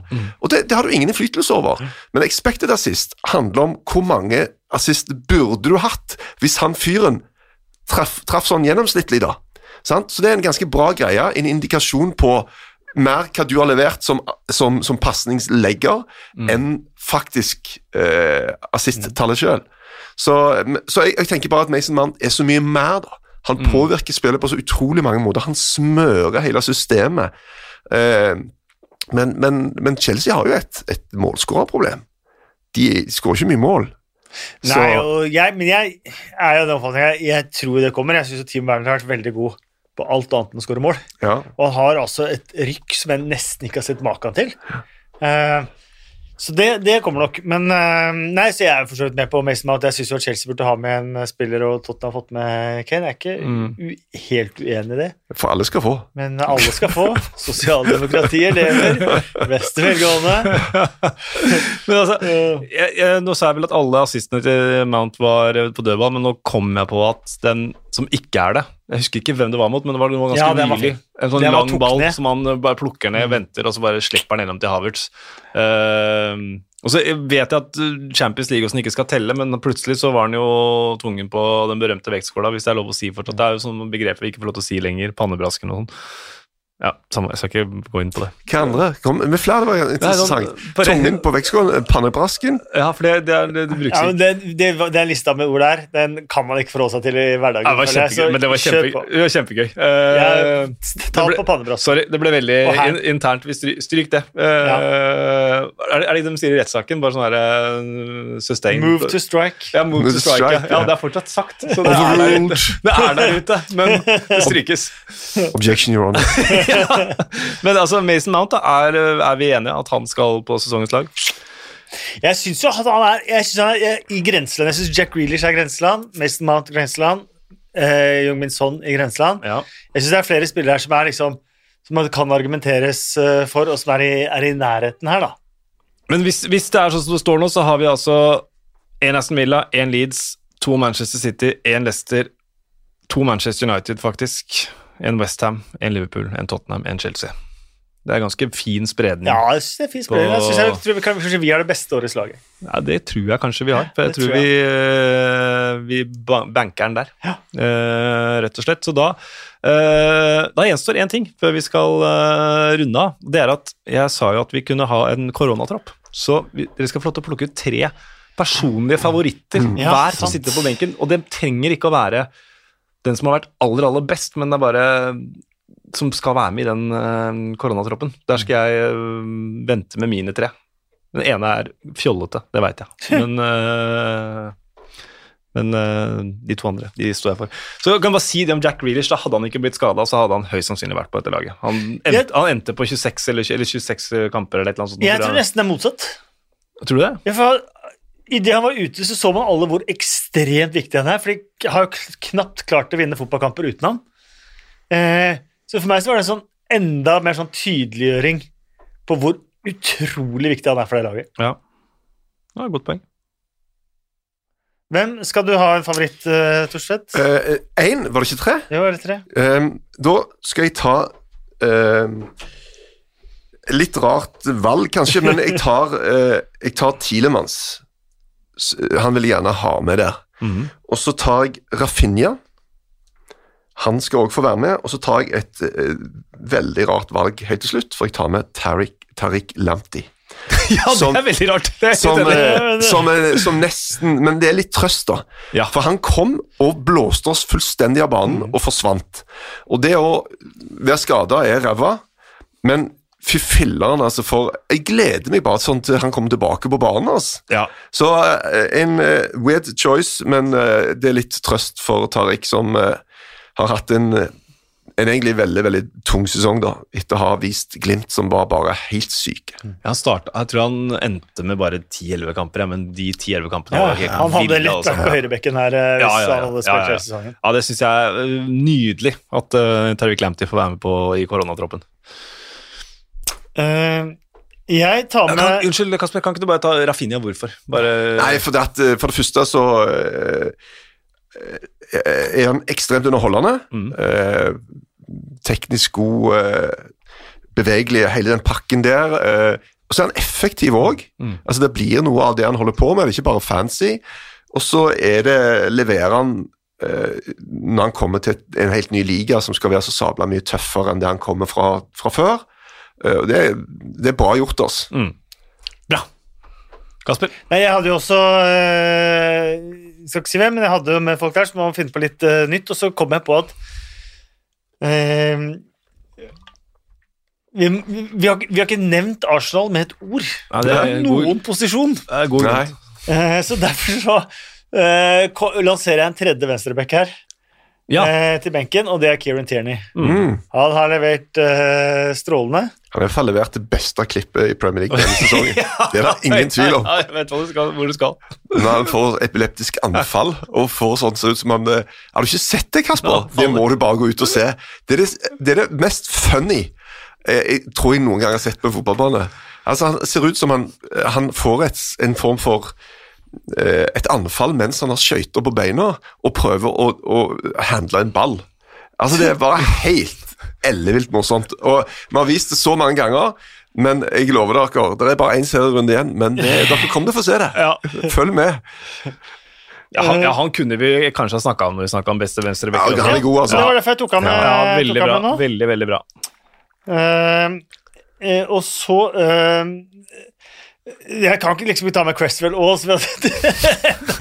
Og det, det har du ingen innflytelse over. Men expected assist handler om hvor mange assist burde du hatt hvis han fyren traff, traff sånn gjennomsnittlig, da. Sant? Så det er en ganske bra greie, en indikasjon på mer hva du har levert som, som, som pasningslegger, enn faktisk eh, assist-tallet sjøl. Så, så jeg, jeg tenker bare at Mason Mount er så mye mer, da. Han påvirker spillet på så utrolig mange måter. Han smører hele systemet. Eh, men, men, men Chelsea har jo et, et målskårerproblem. De skårer ikke mye mål. Så- Nei, jeg, men jeg er jo den oppfatningen jeg, jeg tror det kommer. Jeg syns Team Werner har vært veldig god på alt annet enn å skåre mål. ja. Og har altså et rykk som jeg nesten ikke har sett maken til. Eh, så det, det kommer nok. Men uh, nei, så jeg er for så vidt med på Mason Mount. Jeg syns Chelsea burde ha med en spiller, og Tottenham har fått med Kane. Jeg er ikke Mm. helt uenig i det. For alle skal få. Men alle skal få. Sosialdemokratiet lever. Beste velgående. Men altså, jeg, jeg, nå sa jeg vel at alle assistene til Mount var på dødball, men nå kom jeg på at den som ikke er det Jeg husker ikke hvem det var mot, men det var noe ganske Ja, nylig. En sånn lang ball ned. som han eh, bare plukker ned, venter, og så bare slipper han gjennom til Havertz. Eh, og så vet jeg at eh, Champions League også sånn ikke skal telle, men plutselig så var han jo tvungen på den berømte vektskåla, hvis det er lov å si fortsatt. Det er jo sånn begreper vi ikke får lov til å si lenger. Pannebrasken og sånn. Ja, samme, jeg skal ikke gå inn på det. Hva andre? Kom med flere, det var interessant. sånn, på- Tungen på vektskålen, pannebrasken. Ja, for det, det, er, det, det brukes Ja, det, det, var- den lista med ord der, den kan man ikke forholde seg til i hverdagen. Ja, det var kjempegøy, så men det var, kjempe, det var kjempegøy. Uh, ja, Ta ble- på pannebrasken. Sorry, det ble veldig in, internt. Vi stry, stryk det. Eh, er, det- er det ikke det de sier i rettssaken? Bare sånn her uh, sustain Move to strike. ja, move, to strike. strike, ja, ja. det er fortsatt sagt. Så det er, der ute. det er der ute, men det strykes. Objection, your honor. Men altså, Mason Mount, da, er, er vi enige at han skal på sesongens lag? Jeg syns jo at han er, jeg synes han er i grenseland. Jeg syns Jack Grealish er grenseland, Mason Mount grenseland, eh, Jung Min Son i grenseland. Ja. Jeg syns det er flere spillere her som er liksom som kan argumenteres eh, for, og som er i, er i nærheten her, da. Men hvis, hvis det er sånn som det står nå, så har vi altså én Aston Villa, én Leeds, to Manchester City, én Leicester, to Manchester United, faktisk, en Westham, en Liverpool, en Tottenham, en Chelsea. Det er ganske fin spredning. Ja, jeg synes det er fin spredning. Jeg, synes jeg, tror vi, kan- kanskje vi har det beste årets laget. Ja, det tror jeg kanskje vi har. For jeg Det tror, tror vi, eh, vi ba- banker den der, Ja. uh, rett og slett. Så da, uh, da gjenstår én ting før vi skal uh, runde av. Det er at jeg sa jo at vi kunne ha en koronatropp. Så vi, dere skal få lov til å plukke ut tre personlige favoritter mm. hver som sitter på benken. Og det trenger ikke å være den som har vært aller, aller best, men det er bare som skal være med i den eh, koronatroppen. Der skal jeg eh, vente med mine tre. Den ene er fjollete, det veit jeg. Men, eh, men eh, de to andre, de står jeg for. Så jeg kan bare si det om Jack Reelish. Da hadde han ikke blitt skada, så hadde han høyst sannsynlig vært på dette laget. Han endte, Jeg- han endte på 26 eller, eller 26 kamper eller et eller annet sånt. Jeg tror nesten det er motsatt. Tror du det? Ja, for Idet han var ute, så så man alle hvor ekstremt viktig han er. For de har jo knapt klart å vinne fotballkamper uten han. Eh, så for meg så var det en sånn enda mer sånn tydeliggjøring på hvor utrolig viktig han er for det laget. Ja. det er et godt poeng. Hvem skal du ha en favoritt, uh, Torstvedt? Én, var det ikke tre? Jo, eller tre? Um, da skal jeg ta ehm, Litt rart valg, kanskje, men jeg tar, eh, jeg tar Tilemans. Han vil gjerne ha med der. Mm. Og så tar jeg Rafinha. Han skal òg få være med. Og så tar jeg et eh, veldig rart valg helt til slutt, for jeg tar med Tariq, Tariq Lamptey. Ja, det Som- er veldig rart. Er Som, eh, som, eh, som nesten Men det er litt trøst, da. Ja. For han kom og blåste oss fullstendig av banen og forsvant. Og det å være skada er ræva, men fy filler'n, altså, for Jeg gleder meg bare sånn til han kommer tilbake på banen. altså. Ja. Så eh, en uh, weird choice, men uh, det er litt trøst for Tariq, som uh, har hatt en, en egentlig veldig veldig tung sesong, da, etter å ha vist Glimt som var bare helt syke. Han startet, jeg tror han endte med bare 10-11 kamper, ja, men de 10-11 kampene Ja, var helt han hadde ville, litt altså. vært på høyrebekken her hvis Ja, ja, ja. han hadde spilt Ja, ja. hele sesongen. Ja, det syns jeg er nydelig at uh, Tariq Lamptey får være med på i koronatroppen. Eh, jeg tar Kan, med unnskyld, Kasper, kan ikke du bare ta Rafinha hvorfor? Bare, Nei, for det, at, eh, for det første så eh, eh, er han ekstremt underholdende. Mm. Uh, teknisk god, eh, bevegelig, hele den pakken der. eh, og så er han effektiv òg. Mm. Altså, det blir noe av det han holder på med, det er ikke bare fancy. Og så er det, leverer han når han kommer til en helt ny liga som skal være så sabla mye tøffere enn det han kommer fra, fra før. Eh, det, det er bra gjort, altså. Mm. Bra. Kasper? Nei, jeg hadde jo også øh, skal ikke si hvem, men jeg hadde jo med folk der som må finne på litt øh, nytt, og så kom jeg på at øh, vi, vi, har, vi har ikke nevnt Arsenal med et ord. Ja, det er noen god, posisjon. det er god Nei. Eh, så derfor så eh, lanserer jeg en tredje venstreback her Ja. eh, til benken, og det er Kieran Tierney. Mm. Han har levert eh, strålende. Han har i hvert fall levert det beste klippet i Premier League denne sesongen. Det er det ingen tvil om. Ja, jeg vet du skal, hvor du skal. Når han får epileptisk anfall og får sånn ser ut som han eh, Har du ikke sett det, Kasper? Ja, det må du bare gå ut og se. Det er det, det, er det mest funny jeg, jeg tror jeg noen gang har sett på en fotballbane. Altså, Han ser ut som han, han får et, en form for eh, et anfall mens han har skøyter på beina og prøver å, å handle en ball. Altså, det er bare helt ellevilt morsomt. Og Vi har vist det så mange ganger, men jeg lover dere, det er bare én serierunde igjen. Men det, dere kommer til å få se det. Ja. Følg med. Ja, han, ja, han kunne vi kanskje ha snakka om når vi snakka om beste venstre Ja, han er god, altså. Det var derfor jeg tok han med. Ja, veldig bra. med nå. Veldig, veldig bra. Uh, uh, og så eh, Jeg kan ikke liksom ta med Crestwell Aas, for at det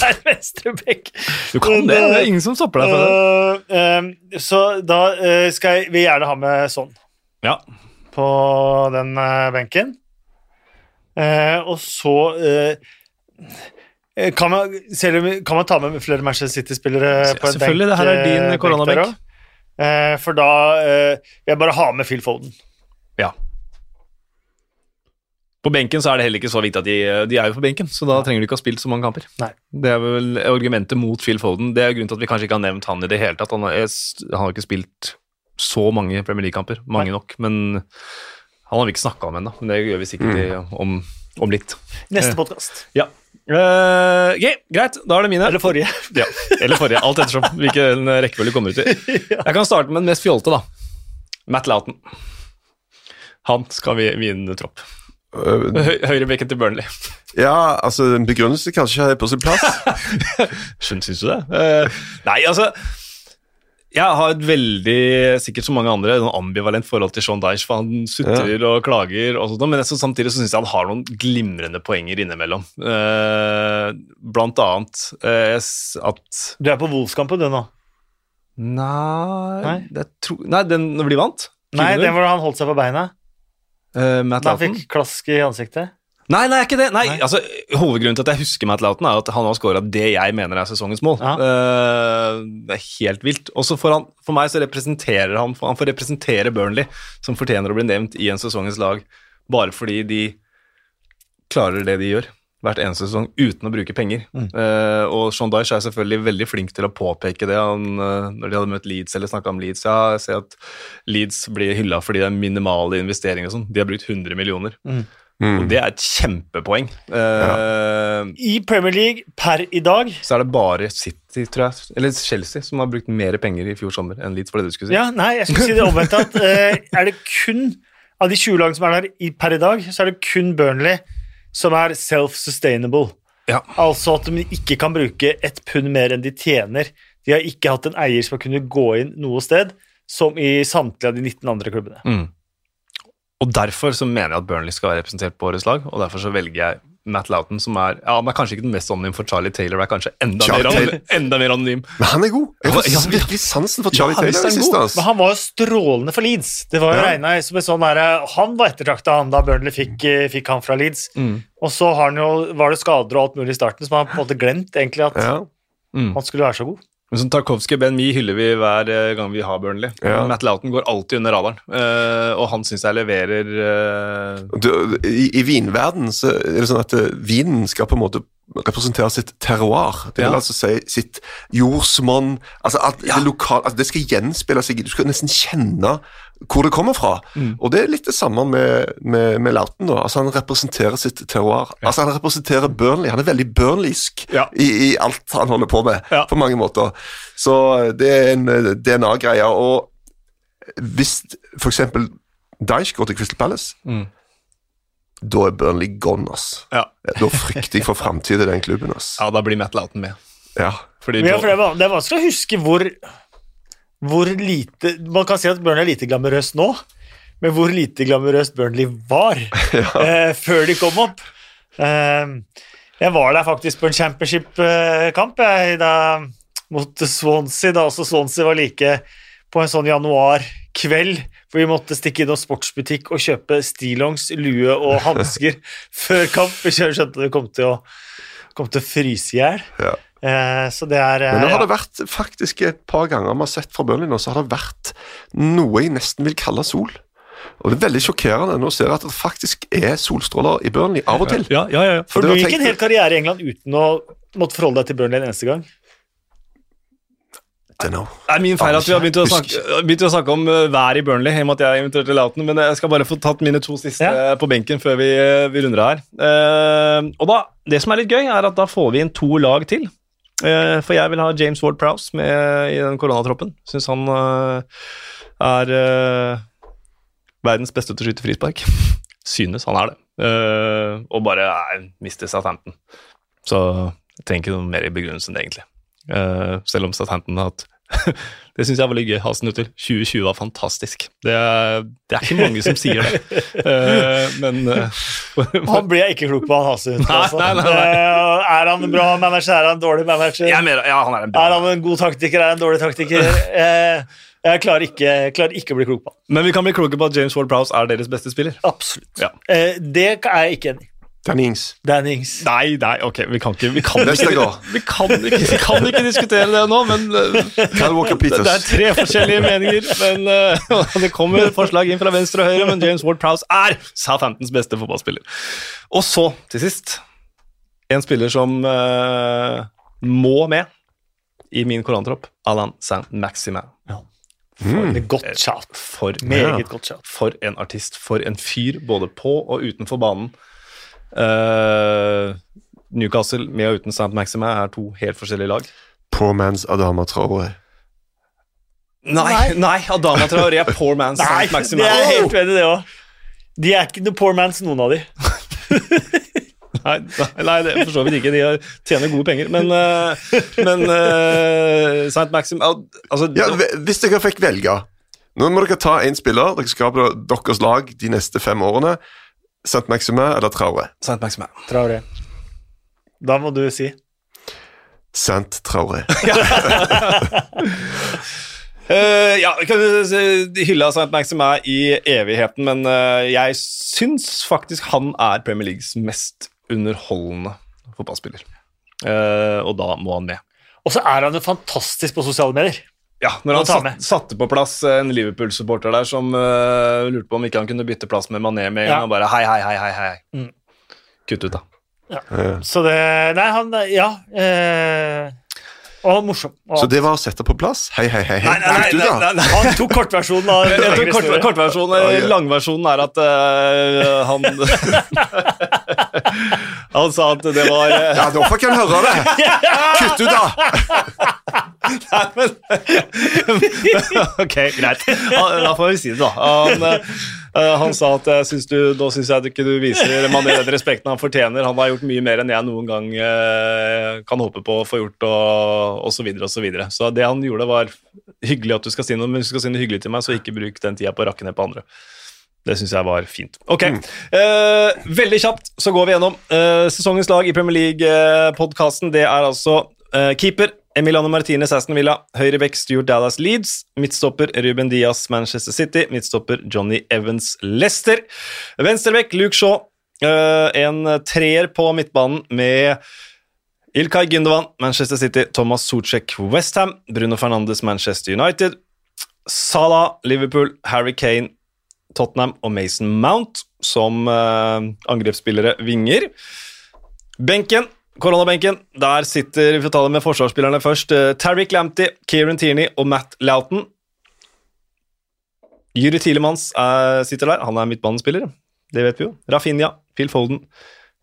er venstrebekk. Du kan det. Det er ingen som stopper deg for det. Uh, uh, så da uh, skal jeg vil gjerne ha med sånn Ja. på den eh, benken. Og så kan man, selv kan man ta med flere Manchester City-spillere på en benk? selvfølgelig, det her er din koronabenk. for da vil jeg bare ha med Phil Foden. ja. På benken så er det heller ikke så viktig at de, de er jo på benken, så da trenger du ikke ha spilt så mange kamper. Nei. Det er vel argumentet mot Phil Foden. Det er grunnen til at vi kanskje ikke har nevnt han i det hele tatt. Han har, han har ikke spilt så mange Premier League-kamper, mange nok, men han har vi ikke snakka om ennå. Men det gjør vi sikkert mm. om, om litt. Neste Eh. podkast. Ja. Uh, ok, greit. Da er det mine. Eller forrige. Ja, eller forrige. Alt ettersom hvilken rekkefølge kommer ut i. Jeg kan starte med den mest fjolte, da. Matt Loughton. Han skal vi vinne tropp. Høy, Høyrebekken til Burnley. Ja, altså en begrunnelse kanskje er på sin plass. Skjønt, syns du det? Uh, nei, altså Jeg har et veldig, sikkert som mange andre, noen ambivalent forhold til Sean Dyche, for han sutrer og klager, og sånt, men jeg, så samtidig så syns jeg han har noen glimrende poenger innimellom. Uh, blant annet uh, at Du er på Wolfskampen, du nå. Nei, Nei? Tror, nei den blir vant? Nei, den hvor han holdt seg på beina. Eh, Matt Da han fikk klask i ansiktet. Nei, nei, ikke det. Nei, Nei. altså, Hovedgrunnen til at jeg husker Matt Loughton, er at han har skåra det jeg mener er sesongens mål. Ja. Uh, det er helt vilt. Og så for meg så representerer han Han får representere Burnley, som fortjener å bli nevnt i en sesongens lag, bare fordi de klarer det de gjør hvert eneste sesong uten å bruke penger. Mm. Uh, og Sean Dyche er selvfølgelig veldig flink til å påpeke det. Han, uh, når de hadde møtt Leeds eller snakka om Leeds, ja, jeg ser at Leeds blir hylla fordi det er minimale investeringer og sånn. De har brukt 100 millioner. Mm. Og det er et kjempepoeng. Eh, I Premier League per i dag Så er det bare City, tror jeg, eller Chelsea, som har brukt mer penger i fjor sommer enn Leeds, for det du skulle si. Ja, nei, jeg skulle si det omvendt. At, eh, er det kun av de 20 lagene som er der i, per i dag, så er det kun Burnley som er self-sustainable. Ja. Altså at de ikke kan bruke ett pund mer enn de tjener. De har ikke hatt en eier som har kunnet gå inn noe sted, som i samtlige av de 19 andre klubbene. Mm. Og derfor så mener jeg at Burnley skal være representert på årets lag, og derfor så velger jeg Matt Loughton, som er ja, han er kanskje ikke den mest anonym, for Charlie Taylor er kanskje enda, mer, anonym, enda mer anonym. Men han er god. Jeg har Ja, virkelig sansen for Charlie Ja, visst Taylor han siste. altså. Men han var jo strålende for Leeds. Det var jo Ja. som en sånn der, Han var ettertrakta, han da Burnley fikk, eh, fikk han fra Leeds. Mm. Og så har han jo, var det skader og alt mulig i starten, så man har på en måte glemt egentlig at Ja. Mm. han skulle være så god. Men som Tarkovskij og Ben Mee hyller vi hver eh, gang vi har Burnley. Ja. Matt Loughton går alltid under radaren, eh, og han syns jeg leverer eh, Du, I i vinverden så er det sånn at vinen skal på en måte representere sitt terroir. Det vil Ja. altså si sitt jordsmonn. Altså Ja. det, lokal, altså det skal gjenspeile seg. Du skal nesten kjenne hvor det kommer fra. Mm. Og det er litt det samme med, med, med Lauten. da. Altså Han representerer sitt terroir. Altså Han representerer Burnley. Han er veldig burnleysk Ja. i, i alt han holder på med, Ja. på mange måter. Så det er en eh, DNA-greie. Og hvis f.eks. Deich går til Crystal Palace Mm. Da er Burnley gone, ass. ja. Da frykter jeg for framtida i den klubben, ass. ja, da blir Matt Loughton med. Ja. Fordi Men ja, for det, er, det er vanskelig å huske hvor, hvor lite Man kan si at Burnley er lite glamorøst nå, men hvor lite glamorøst Burnley var eh, før de kom opp. Eh, jeg var der faktisk på en championship-kamp mot Swansea, da også Swansea var like på en sånn januarkveld hvor vi måtte stikke innom sportsbutikk og kjøpe stillongs, lue og hansker før kamp. Vi skjønte det kom til å, kom til å fryse i hjel. Ja. Eh, så det er Men nå eh, har ja. det vært faktisk et par ganger vi har sett fra Burnley nå, så har det vært noe jeg nesten vil kalle sol. Og det er veldig sjokkerende nå ser jeg at det faktisk er solstråler i Burnley av og til. Ja, ja, ja. ja. For det du gikk tenkt- en hel karriere i England uten å måtte forholde deg til Burnley en eneste gang. Dunno. Det er min feil at vi har begynt å snakke, begynt å snakke om uh, været i Burnley, i og med at jeg inviterte Lauten, men jeg skal bare få tatt mine to siste Ja. uh, på benken før vi, uh, vi runder her. Uh, og da, Det som er litt gøy, er at da får vi inn to lag til. Uh, for jeg vil ha James Ward-Prowse med i den koronatroppen. Syns han uh, er uh, verdens beste til å skyte frispark. Synes han er det. Uh, og bare er mister Southampton. Så jeg trenger ikke noe mer i begrunnelsen, enn det, egentlig. Uh, selv om Southampton har hatt Det syns jeg var litt gøy. Hasenhutter. 2020 var fantastisk. Det er, det er ikke mange som sier det. Eh, men eh, Han blir jeg ikke klok på, han Hase. Altså. nei, nei, nei. Eh, Er han en bra manager? Er han en dårlig manager? jeg mener, ja, han er en bra Er han en god taktiker? Er han en dårlig taktiker? Eh, Jeg klarer ikke, klarer ikke å bli klok på han. Men vi kan bli kloke på at James Ward-Prowse er deres beste spiller. Absolutt. Ja. Eh, Det er jeg ikke enig i. Danny Ings. Dan Ings. Nei, nei, ok, vi kan ikke Vi kan ikke, vi kan ikke, vi kan ikke diskutere det nå, men eh, det, det er tre forskjellige meninger. Men eh, Det kommer forslag inn fra venstre og høyre, men James Ward-Prowse er Southamptons beste fotballspiller. Og så, til sist, en spiller som uh, må med i min korantropp, Alan Saint-Maximin. For mm. godt shout. For, Meget godt shout. for en artist, for en fyr, både på og utenfor banen. Eh, Newcastle med og uten St. Maxima er to helt forskjellige lag. Poor man's Adama Traore. Nei, nei, Adama Traore er poor man's St. Maxima. Nei, det er helt enig, det òg. De er ikke noe poor mans, noen av de. Nei, nei, nei, det forstår for så vidt ikke. De tjener gode penger. Men, eh, men uh, St. Maxim al- altså, Ja, hvis dere fikk velge Nå må dere ta én spiller. Dere skal på deres lag de neste fem årene. St. Maximin eller Traoré? Saint-Maximin. Traoré. Da må du si. Saint Traoré. Uh, ja, vi kan si- hylle St. Maxim er i evigheten, men uh, jeg syns faktisk han er Premier Leagues mest underholdende fotballspiller. Uh, og da må han med. Og så er han jo fantastisk på sosiale medier. Ja, når han satt, satte på plass en Liverpool-supporter der som uh, lurte på om ikke han kunne bytte plass med Mané med en Ja. gang, og bare hei, hei, hei, hei, hei. Mm. Kutt ut, da. Ja. Så det Nei, han Ja. Eh, og morsom. Og Så det var å sette på plass. Hei, hei, hei. hei. Kutt ut, da. nei. han tok kortversjonen av Jeg tok kort, kortversjonen, Ja, ja. Langversjonen er at uh, han Han sa at det var uh... Ja, nå fikk han høre det! Kutt ut, da! Nei, men Ok, greit. Da får vi si det, da. Han, eh, han sa at jeg synes du, nå syns jeg ikke du viser Mané den respekten han fortjener. Han har gjort mye mer enn jeg noen gang eh, kan håpe på å få gjort, og, og så videre og så videre. Så det han gjorde, var hyggelig at du skal si noe, men hvis du skal si noe hyggelig til meg, så ikke bruk den tida på å rakke ned på andre. Det syns jeg var fint. Ok, eh, Veldig kjapt så går vi gjennom eh, sesongens lag i Premier League-podkasten. det er altså eh, keeper Emiliano Martinez Aston Villa, høyrebekk Stuart Dallas Leeds, midtstopper Ruben Diaz Manchester City, midtstopper Johnny Evans Leicester, venstrebekk Luke Shaw, eh, en treer på midtbanen med Ilkay Gündogan, Manchester City, Thomas Socek, Westham, Bruno Fernandes, Manchester United, Salah, Liverpool, Harry Kane, Tottenham og Mason Mount som eh, angrepsspillere vinger. Benken, koronabenken, der sitter Vi får ta det med forsvarsspillerne først. Uh, Tariq Lamptey, Kieran Tierney og Matt Loughton. Jury Tilemans er, sitter der. Han er midtbanespiller, det vet vi jo. Rafinha, Phil Foden,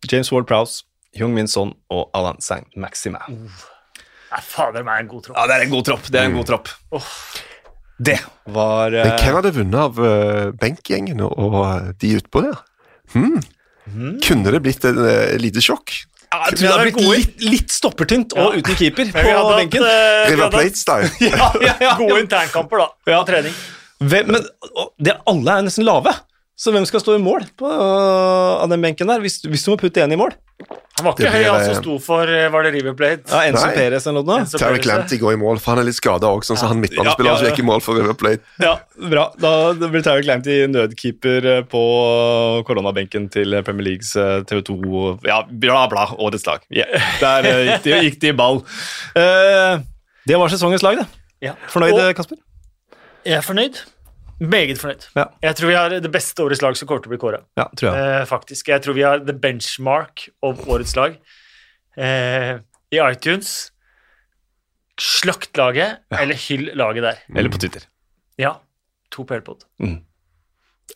James Ward-Prowse, Jung Min Son og Alan Sang Maxima. Nei, fader meg, en god tropp. Ja, det er en god tropp. Det er en god tropp. Det var Men eh, hvem hadde vunnet av uh, benkgjengen og, og eh, de utpå der? Hmm. Kunne det blitt et uh, lite sjokk? Jeg tror det har blitt litt, litt stoppertynt og uten keeper på vi hadde benken. eh, River plates, da. Plate-style. Ja, ja, ja. gode internkamper, da. Ja. Trening. Hvem, men det, alle er nesten lave. Så hvem skal stå i mål på, av den benken der, hvis, hvis du må putte en i mål? Han var ikke høy, han som eh, sto for eh, Var det River Plate? Ja, Enzo Nei. Perez eller noe? Terry Clanty Clampty går i mål, for han er litt skada òg, sånn som han midtbanespiller Ja, ja, ja. som gikk i mål for River Plate. Ja, bra. Da blir Terry Clanty nødkeeper eh, på koronabenken til Premier Leagues eh, TV 2 Ja, bla, bla. Årets lag. Yeah. Der eh, gikk de, gikk de i ball. Uh, det var sesongens lag, det. Ja. Fornøyd, Og Kasper? jeg er fornøyd. Meget fornøyd. Ja. Jeg tror vi har det beste årets lag som kommer til å bli kåra. Ja, tror jeg. Eh, faktisk. Jeg tror vi har the benchmark of årets lag. Eh, I iTunes Slakt laget, eller hyll laget der. Eller på Twitter. Ja. To på Airpod.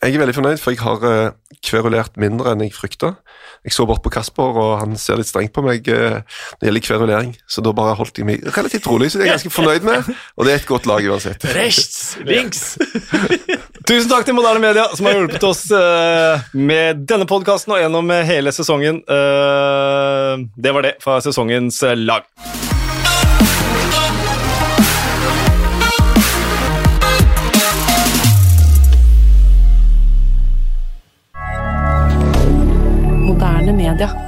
Jeg er veldig fornøyd, for jeg har uh, kverulert mindre enn jeg frykta. Jeg så bort på Kasper, og han ser litt strengt på meg uh, når det gjelder kverulering, så da bare holdt jeg meg relativt rolig, så det er jeg ganske fornøyd med, og det er et godt lag uansett. Rechts! Links! Tusen takk til Moderne Media, som har hjulpet oss eh, med denne podkasten og gjennom eh, hele sesongen. Eh, det var det fra sesongens eh, lag. Moderne media.